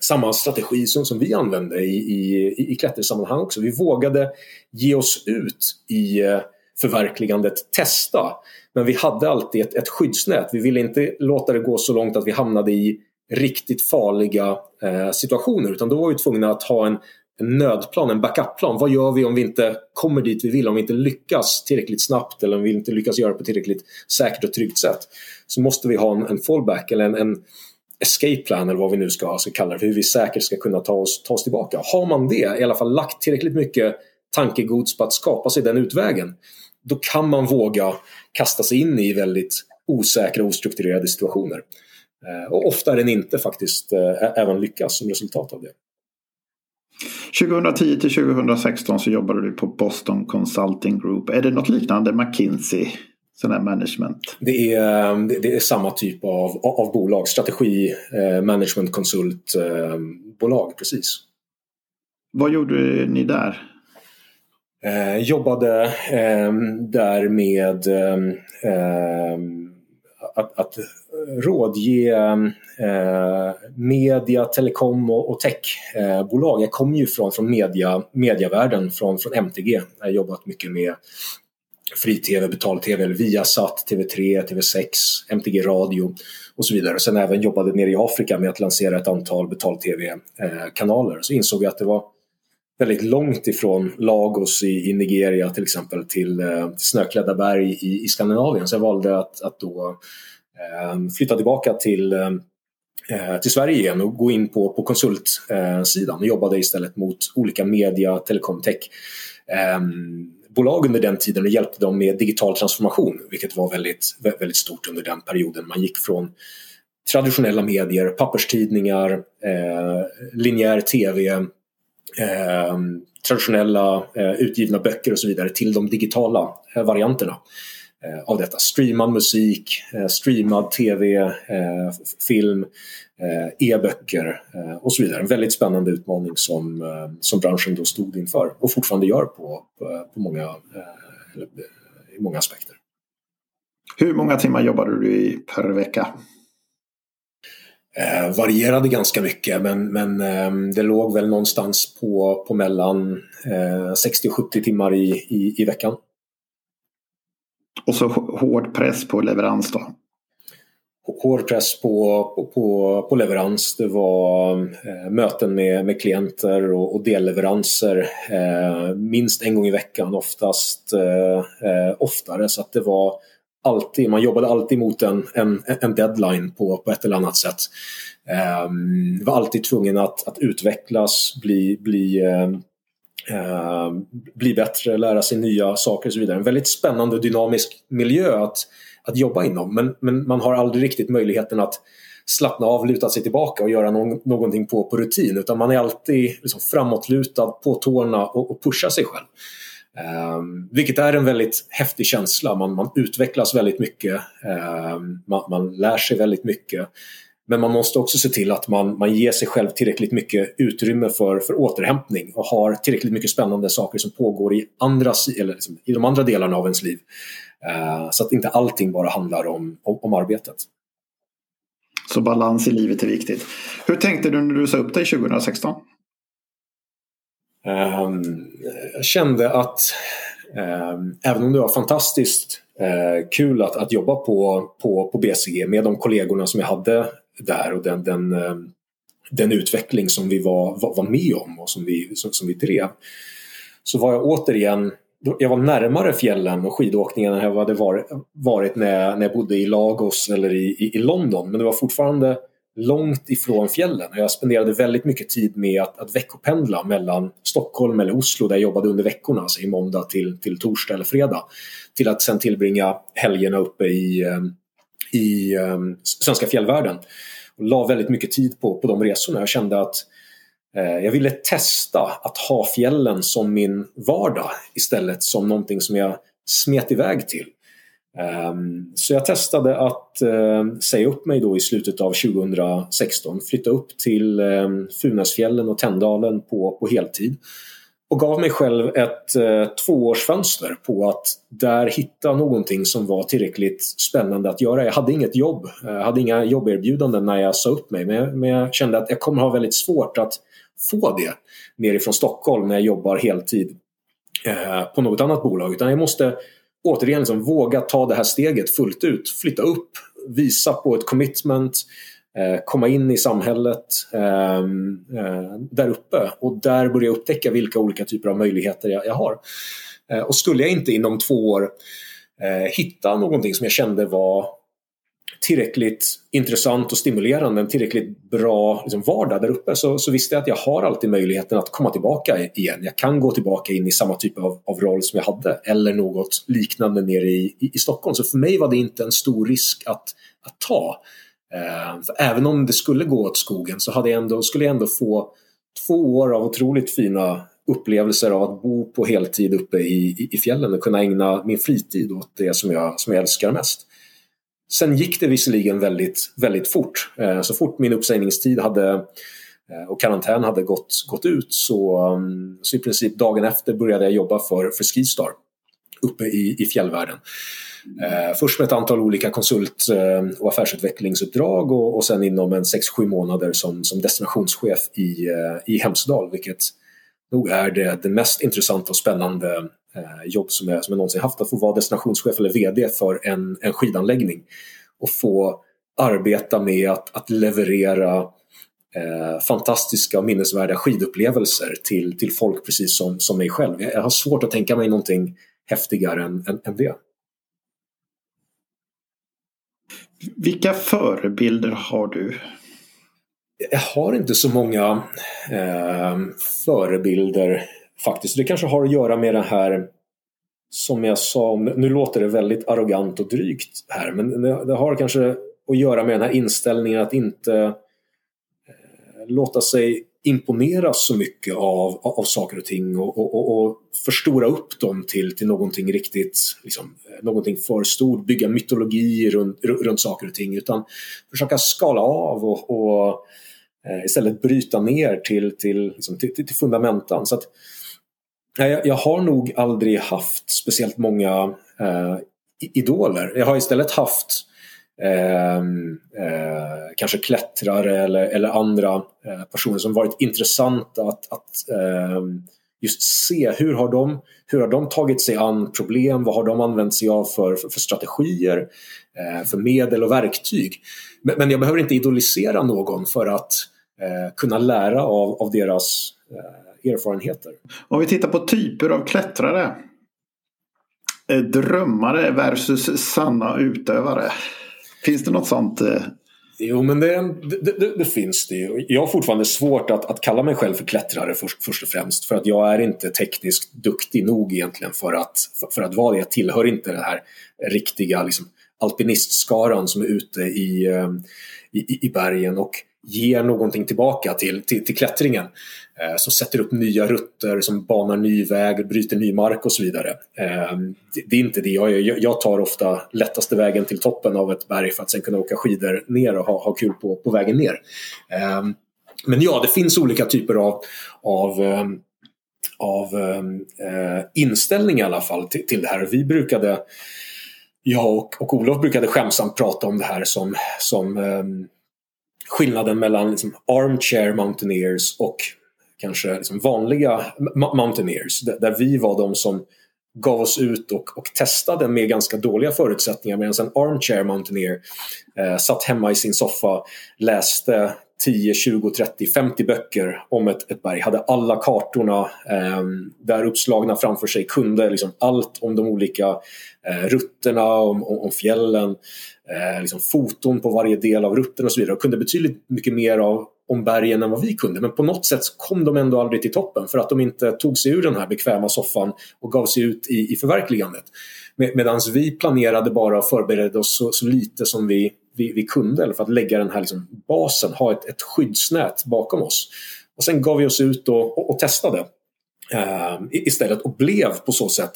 samma strategi som, som vi använde i, i, i klättersammanhang också. Vi vågade ge oss ut i eh, förverkligandet testa. Men vi hade alltid ett, ett skyddsnät. Vi ville inte låta det gå så långt att vi hamnade i riktigt farliga eh, situationer utan då var vi tvungna att ha en, en nödplan, en backupplan. Vad gör vi om vi inte kommer dit vi vill, om vi inte lyckas tillräckligt snabbt eller om vi inte lyckas göra det på tillräckligt säkert och tryggt sätt. Så måste vi ha en, en fallback eller en, en escape plan eller vad vi nu ska, ska kalla det för hur vi säkert ska kunna ta oss, ta oss tillbaka. Har man det, i alla fall lagt tillräckligt mycket tankegods på att skapa sig den utvägen då kan man våga kasta sig in i väldigt osäkra och ostrukturerade situationer. Eh, och ofta är den inte faktiskt eh, även lyckas som resultat av det. 2010 till 2016 så jobbade du på Boston Consulting Group. Är det något liknande McKinsey? Sån här management? Det är, eh, det är samma typ av, av bolag, strategi, management, konsultbolag, precis. Vad gjorde ni där? Eh, jobbade eh, där med eh, att, att rådge eh, media, telekom och, och techbolag. jag kommer ju från, från media, mediavärlden, från, från MTG. Jag har jobbat mycket med fri-tv, betal-tv, eller Viasat, TV3, TV6, MTG Radio och så vidare. Sen även jobbade nere i Afrika med att lansera ett antal betal-tv-kanaler. Eh, så insåg vi att det var väldigt långt ifrån Lagos i, i Nigeria till exempel till eh, snöklädda berg i, i Skandinavien. Så jag valde att, att då eh, flytta tillbaka till, eh, eh till Sverige igen och gå in på, på konsultsidan och jobbade istället mot olika media, telekom, tech eh, bolag under den tiden och hjälpte dem med digital transformation vilket var väldigt, väldigt stort under den perioden. Man gick från traditionella medier, papperstidningar, eh, linjär tv, eh, traditionella eh, utgivna böcker och så vidare till de digitala eh, varianterna eh, av detta. Streamad musik, eh, streamad tv, eh, film, e-böcker och så vidare. En väldigt spännande utmaning som, som branschen då stod inför och fortfarande gör på, på, på många, i många aspekter. Hur många timmar jobbade du per vecka? Eh, varierade ganska mycket men, men eh, det låg väl någonstans på, på mellan eh, 60-70 timmar i, i, i, veckan. Och så hård press på leverans då? Hård press på, på, på leverans. Det var eh, möten med, med klienter och, och delleveranser eh, minst en gång i veckan, oftast eh, eh, oftare. Så att det var alltid, man jobbade alltid mot en, en, en deadline på, på ett eller annat sätt. Eh, var alltid tvungen att, att utvecklas, bli, bli eh, eh bli bättre, lära sig nya saker och så vidare. En väldigt spännande och dynamisk miljö att, att jobba inom men, men man har aldrig riktigt möjligheten att slappna av, luta sig tillbaka och göra någon, någonting på, på rutin utan man är alltid liksom framåtlutad, på tårna och, och pushar sig själv. Um, vilket är en väldigt häftig känsla. Man, man utvecklas väldigt mycket. Um, man, man, lär sig väldigt mycket. Men man måste också se till att man, man ger sig själv tillräckligt mycket utrymme för, för återhämtning och har tillräckligt mycket spännande saker som pågår i, andra, eller liksom, i de andra delarna av ens liv. Uh, så att inte allting bara handlar om, om, om arbetet. Så balans i livet är viktigt. Hur tänkte du när du sa upp dig 2016? Um, jag kände att um, även om det var fantastiskt uh, kul att, att jobba på, på, på BCG med de kollegorna som jag hade där och den, den, um, den utveckling som vi var, var, var, med om och som vi, som, som vi drev. Så var jag återigen jag var närmare fjällen och skidåkningen än jag hade varit, när, jag, bodde i Lagos eller i, i, i London. Men det var fortfarande långt ifrån fjällen. Jag spenderade väldigt mycket tid med att, att veckopendla mellan Stockholm eller Oslo där jag jobbade under veckorna, alltså i måndag till, till torsdag eller fredag. Till att sen tillbringa helgerna uppe i, eh, i um, svenska fjällvärlden. Och la väldigt mycket tid på, på de resorna. Jag kände att Eh, jag ville testa att ha fjällen som min vardag istället som någonting som jag smet iväg till. Ehm, så jag testade att eh, säga upp mig då i slutet av 2016, flytta upp till ehm, Funäsfjällen och Tändalen på, på heltid och gav mig själv ett eh, tvåårsfönster på att där hitta någonting som var tillräckligt spännande att göra. Jag hade inget jobb, jag hade inga jobberbjudanden när jag sa upp mig men, men jag kände att jag kommer ha väldigt svårt att få det nerifrån Stockholm när jag jobbar heltid eh, på något annat bolag utan jag måste återigen liksom våga ta det här steget fullt ut, flytta upp, visa på ett commitment, eh, komma in i samhället ehm, eh, där uppe och där börja upptäcka vilka olika typer av möjligheter jag, jag har. Eh, och skulle jag inte inom två år eh, hitta någonting som jag kände var tillräckligt intressant och stimulerande, en tillräckligt bra liksom, vardag där uppe så, så visste jag att jag har alltid möjligheten att komma tillbaka igen. Jag kan gå tillbaka in i samma typ av, av roll som jag hade eller något liknande nere i, i, i Stockholm. Så för mig var det inte en stor risk att, att ta. Eh, för även om det skulle gå åt skogen så hade jag ändå, skulle jag ändå få två år av otroligt fina upplevelser av att bo på heltid uppe i, i, i fjällen och kunna ägna min fritid åt det som jag, som jag älskar mest. Sen gick det visserligen väldigt, väldigt fort. Eh, så fort min uppsägningstid hade eh, och karantän hade gått, gått ut så, mm, så i princip dagen efter började jag jobba för, för Skistar uppe i, i fjällvärlden. Eh, först med ett antal olika konsult eh, och affärsutvecklingsuppdrag och, och sen inom en 6-7 månader som, som destinationschef i, i Hemsedal vilket nog är det, det mest intressanta och spännande jobb som jag, som jag någonsin haft. Att få vara destinationschef eller VD för en, en skidanläggning och få arbeta med att, att leverera eh, fantastiska och minnesvärda skidupplevelser till, till folk precis som, som mig själv. Jag har svårt att tänka mig någonting häftigare än, än, än det. Vilka förebilder har du? Jag har inte så många eh, förebilder faktiskt. Det kanske har att göra med det här som jag sa, nu låter det väldigt arrogant och drygt här, men det, det har kanske att göra med den här inställningen att inte eh, låta sig imponeras så mycket av, av, saker och ting och, och, och, och, förstora upp dem till, till någonting riktigt, liksom, eh, någonting för stort, bygga mytologi runt, runt saker och ting utan försöka skala av och, och eh, istället bryta ner till, till, liksom, till, till, fundamentan. Så att, jag, jag har nog aldrig haft speciellt många eh, idoler. Jag har istället haft eh, eh, kanske klättrare eller, eller andra eh, personer som varit intressanta att, att ehm, just se hur har de, hur har de tagit sig an problem, vad har de använt sig av för, för, för strategier, eh, för medel och verktyg. Men, men, jag behöver inte idolisera någon för att eh, kunna lära av, av deras eh, erfarenheter. Om vi tittar på typer av klättrare. Eh, drömmare versus sanna utövare. Finns det något sånt? Eh? Jo, men det, det, det, det, finns det ju. Jag har fortfarande svårt att, att kalla mig själv för klättrare först, först och främst. För att jag är inte tekniskt duktig nog egentligen för att, för, för att vara det. Jag tillhör inte den här riktiga liksom, alpinistskaran som är ute i, eh, i, i bergen. Och ger någonting tillbaka till, till, till klättringen. Eh, som sätter upp nya rutter, som banar ny väg, bryter ny mark och så vidare. Eh, det, det, är inte det jag gör. Jag tar ofta lättaste vägen till toppen av ett berg för att sen kunna åka skidor ner och ha, ha kul på, på vägen ner. Eh, men ja, det finns olika typer av, av eh, av ehm, eh, inställning i alla fall till, till det här. Vi brukade, jag och, och Olof brukade skämsamt prata om det här som, som eh, skillnaden mellan liksom armchair mountaineers och kanske liksom vanliga mountaineers. Där vi var de som gav oss ut och, och testade med ganska dåliga förutsättningar medan en armchair mountaineer eh, satt hemma i sin soffa, läste 10, 20, 30, 50 böcker om ett, ett berg, hade alla kartorna eh, där uppslagna framför sig, kunde liksom allt om de olika eh, rutterna, om, om, om fjällen, eh, liksom foton på varje del av rutten och så vidare och kunde betydligt mycket mer av, om bergen än vad vi kunde. Men på något sätt kom de ändå aldrig till toppen för att de inte tog sig ur den här bekväma soffan och gav sig ut i, i förverkligandet. Med, Medan vi planerade bara och förberedde oss så, så lite som vi, vi, vi, kunde eller för att lägga den här liksom basen, ha ett, ett skyddsnät bakom oss. Och sen gav vi oss ut och, och, och testade eh, istället och blev på så sätt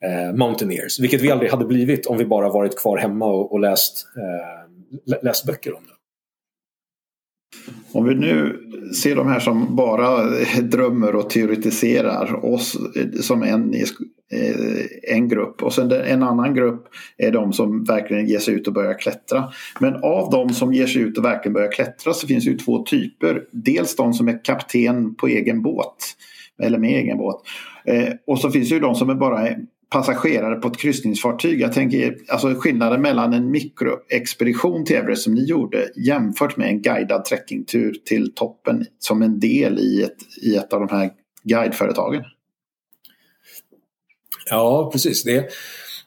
eh, Mountaineers. Vilket vi aldrig hade blivit om vi bara varit kvar hemma och, och läst, eh, läst böcker om det. Om vi nu ser de här som bara drömmer och teoretiserar oss som en, eh, en grupp och sen en annan grupp är de som verkligen ger sig ut och börjar klättra. Men av de som ger sig ut och verkligen börjar klättra så finns det ju två typer. Dels de som är kapten på egen båt eller med egen båt. Eh, och så finns det ju de som är bara passagerare på ett kryssningsfartyg. Jag tänker alltså skillnaden mellan en mikroexpedition till Everest som ni gjorde jämfört med en guidad trekkingtur till toppen som en del i ett, i ett av de här guideföretagen. Ja, precis. Det,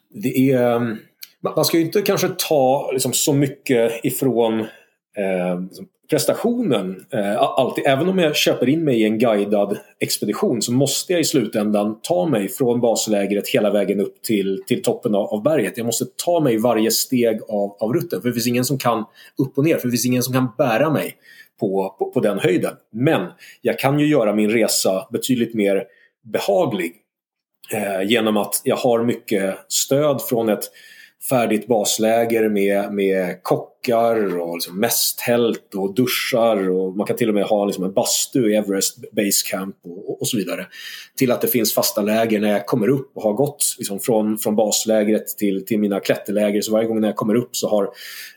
det är, ehm, man ska ju inte kanske ta liksom så mycket ifrån eh, prestationen. Eh, alltid, även om jag köper in mig i en guidad expedition så måste jag i slutändan ta mig från baslägret hela vägen upp till, till toppen av, av berget. Jag måste ta mig varje steg av, av rutten för det finns ingen som kan upp och ner, för det finns ingen som kan bära mig på, på, på den höjden. Men jag kan ju göra min resa betydligt mer behaglig eh, genom att jag har mycket stöd från ett färdigt basläger med, med kockar och liksom mästtält och duschar och man kan till och med ha liksom en bastu i Everest Base Camp och, och, så vidare. Till att det finns fasta läger när jag kommer upp och har gått liksom från, från baslägret till, till mina klätterläger. Så varje gång när jag kommer upp så har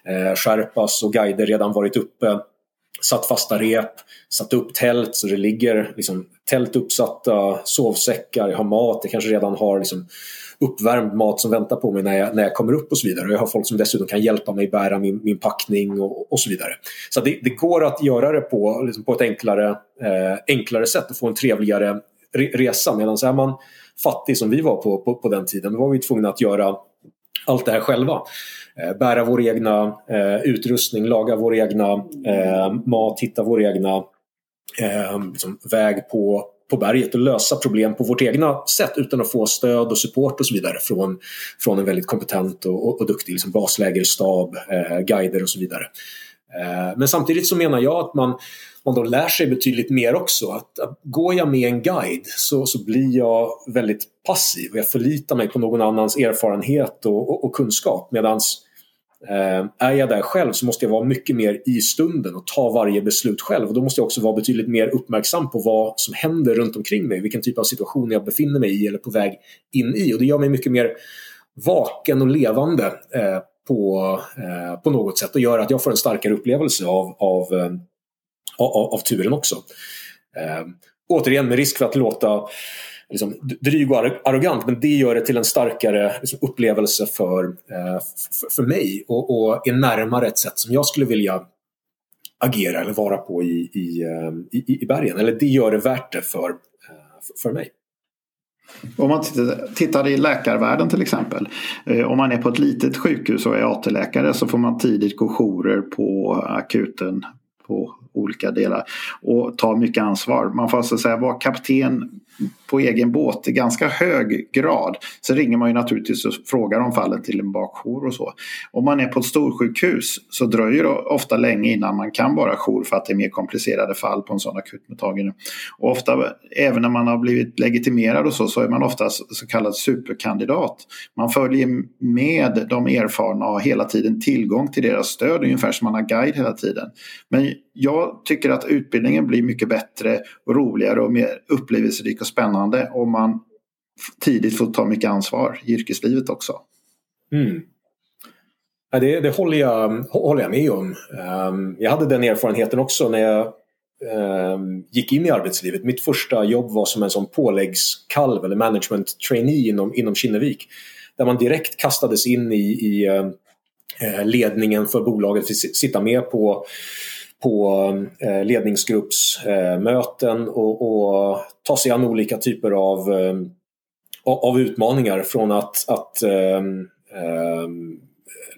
eh, Sherpas och guider redan varit uppe satt fasta rep, satt upp tält så det ligger liksom, tält uppsatta, sovsäckar, jag har mat, jag kanske redan har liksom, uppvärmd mat som väntar på mig när jag, när jag kommer upp och så vidare. Och jag har folk som dessutom kan hjälpa mig bära min, min packning och, och så vidare. Så det, det, går att göra det på, liksom på ett enklare, eh, enklare sätt och få en trevligare re, resa. Medan är man fattig som vi var på, på, på den tiden, då var vi tvungna att göra allt det här själva. Eh, bära vår egna eh, utrustning, laga vår egna eh, mat, hitta vår egna eh, liksom väg på, på berget och lösa problem på vårt egna sätt utan att få stöd och support och så vidare från, från en väldigt kompetent och, och, och duktig liksom baslägerstab, eh, guider och så vidare. Eh, men samtidigt så menar jag att man, man då lär sig betydligt mer också. Att, att går jag med en guide så, så blir jag väldigt passiv och jag förlitar mig på någon annans erfarenhet och, och, och kunskap. Medans Eh, är jag där själv så måste jag vara mycket mer i stunden och ta varje beslut själv. Och då måste jag också vara betydligt mer uppmärksam på vad som händer runt omkring mig. Vilken typ av situation jag befinner mig i eller på väg in i. Och det gör mig mycket mer vaken och levande eh, på, eh, på något sätt och gör att jag får en starkare upplevelse av, av, eh, av, av turen också. Eh, återigen med risk för att låta liksom, dryg och arrogant, men det gör det till en starkare liksom, upplevelse för, eh, för, för, mig och, och är närmare ett sätt som jag skulle vilja agera eller vara på i, i, eh, i, i bergen. Eller det gör det värt det för, för mig. Om man tittar i läkarvärlden till exempel. Eh, om man är på ett litet sjukhus och är AT-läkare så får man tidigt gå jourer på akuten på olika delar och ta mycket ansvar. Man får alltså säga vara kapten på egen båt i ganska hög grad. så ringer man ju naturligtvis och frågar om fallet till en bakjour och så. Om man är på ett storsjukhus så dröjer det ofta länge innan man kan vara jour för att det är mer komplicerade fall på en sån akutmottagning. Och ofta, även när man har blivit legitimerad och så, så är man ofta så kallad superkandidat. Man följer med de erfarna och har hela tiden tillgång till deras stöd, ungefär som man har guide hela tiden. Men jag tycker att utbildningen blir mycket bättre och roligare och mer upplevelserik och spännande om man tidigt får ta mycket ansvar i yrkeslivet också. Mm. Ja, det, det håller, jag, håller jag med om. Um, jag hade den erfarenheten också när jag um, gick in i arbetslivet. Mitt första jobb var som en sån påläggskalv eller management trainee inom, inom Kinnevik. Där man direkt kastades in i, i uh, ledningen för bolaget, sitta med på på eh, ledningsgruppsmöten och, och ta sig an olika typer av, eh, av utmaningar från att, att um,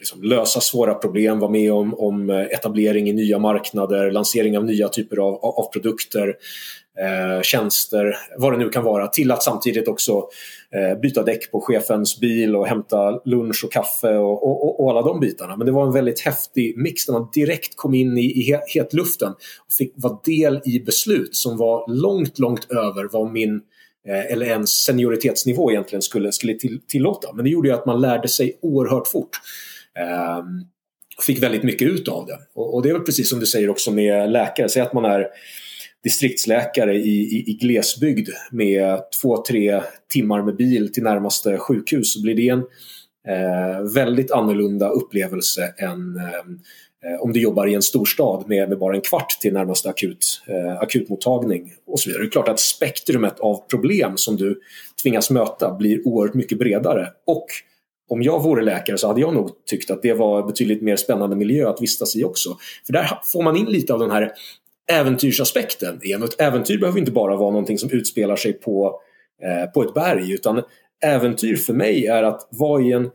liksom lösa svåra problem, vara med om, om eh, etablering i nya marknader, lansering av nya typer av, av produkter, eh, tjänster, vad det nu kan vara, till att samtidigt också eh, byta däck på chefens bil och hämta lunch och kaffe och, och, och, alla de bitarna. Men det var en väldigt häftig mix där man direkt kom in i, i hetluften och fick vara del i beslut som var långt, långt över vad min eh, eller ens senioritetsnivå egentligen skulle, skulle till, tillåta. Men det gjorde ju att man lärde sig oerhört fort. Eh, fick väldigt mycket ut av det. Och, och det är väl precis som du säger också med läkare. Säg att man är distriktsläkare i, i, i glesbygd med två, tre timmar med bil till närmaste sjukhus så blir det en eh, väldigt annorlunda upplevelse än eh, om du jobbar i en storstad med, med bara en kvart till närmaste akut, eh, akutmottagning. Och så vidare. Det är klart att spektrumet av problem som du tvingas möta blir oerhört mycket bredare. Och om jag vore läkare så hade jag nog tyckt att det var betydligt mer spännande miljö att vistas i också. För där får man in lite av den här äventyrsaspekten igen. Ett äventyr behöver inte bara vara någonting som utspelar sig på, eh, på ett berg utan äventyr för mig är att vara i en,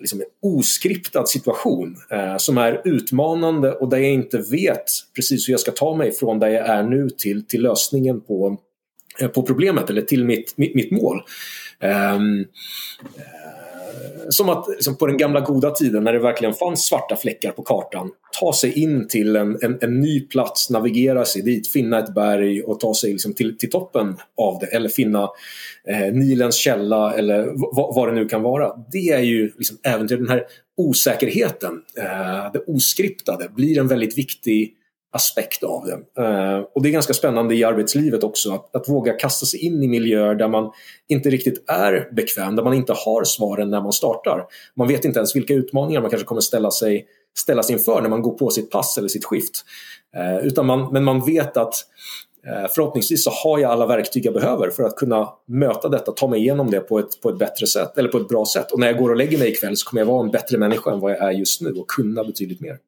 liksom en oskriptad situation eh, som är utmanande och där jag inte vet precis hur jag ska ta mig från där jag är nu till, till lösningen på, eh, på problemet eller till mitt, mitt, mitt mål. Um, som att liksom på den gamla goda tiden när det verkligen fanns svarta fläckar på kartan ta sig in till en, en, en ny plats, navigera sig dit, finna ett berg och ta sig liksom till, till toppen av det eller finna eh, Nilens källa eller vad det nu kan vara. Det är ju liksom äventyr, den här osäkerheten, eh, det oskriptade blir en väldigt viktig aspekt av det. Eh, och det är ganska spännande i arbetslivet också att, att, våga kasta sig in i miljöer där man inte riktigt är bekväm, där man inte har svaren när man startar. Man vet inte ens vilka utmaningar man kanske kommer ställa sig ställas inför när man går på sitt pass eller sitt skift. Eh, utan man, men man vet att eh, förhoppningsvis så har jag alla verktyg jag behöver för att kunna möta detta, ta mig igenom det på ett, på ett bättre sätt eller på ett bra sätt. Och när jag går och lägger mig ikväll så kommer jag vara en bättre människa än vad jag är just nu och kunna betydligt mer.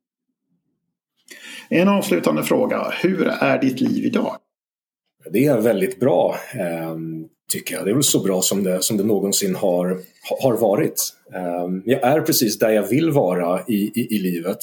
En avslutande fråga. Hur är ditt liv idag? Det är väldigt bra, ehm, tycker jag. Det är väl så bra som det, som det någonsin har, har varit. Ehm, jag är precis där jag vill vara i, i, i livet.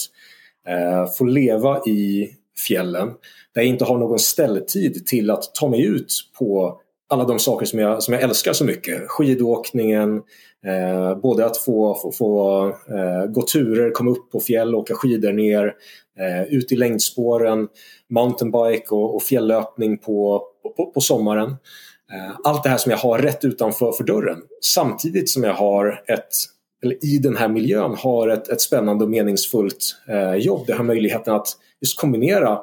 Ehm, Får leva i fjällen där jag inte har någon ställtid till att ta mig ut på alla de saker som jag, som jag älskar så mycket. Skidåkningen, eh, både att få, få, få eh, gå turer, komma upp på fjäll, åka skidor ner, eh, ut i längdspåren, mountainbike och, och fjällöpning på, på, på sommaren. Eh, allt det här som jag har rätt utanför för dörren. Samtidigt som jag har ett eller i den här miljön har ett, ett spännande och meningsfullt eh, jobb. Det har möjligheten att just kombinera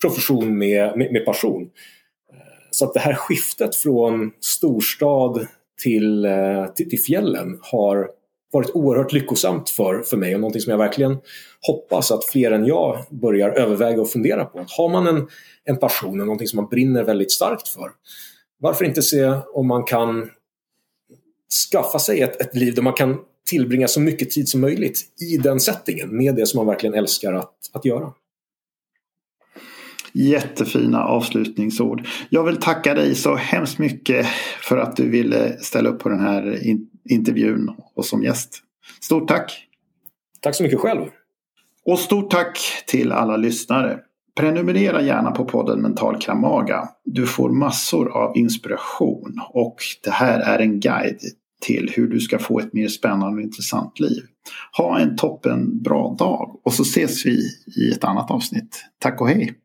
profession med, med, med passion. Så att det här skiftet från storstad till, eh, till, till fjällen har varit oerhört lyckosamt för, för mig och någonting som jag verkligen hoppas att fler än jag börjar överväga och fundera på. Att har man en, en passion och någonting som man brinner väldigt starkt för, varför inte se om man kan skaffa sig ett, ett liv där man kan tillbringa så mycket tid som möjligt i den settingen med det som man verkligen älskar att, att göra. Jättefina avslutningsord. Jag vill tacka dig så hemskt mycket för att du ville ställa upp på den här intervjun och som gäst. Stort tack! Tack så mycket själv! Och stort tack till alla lyssnare. Prenumerera gärna på podden Mental Kramaga. Du får massor av inspiration och det här är en guide till hur du ska få ett mer spännande och intressant liv. Ha en toppen bra dag och så ses vi i ett annat avsnitt. Tack och hej!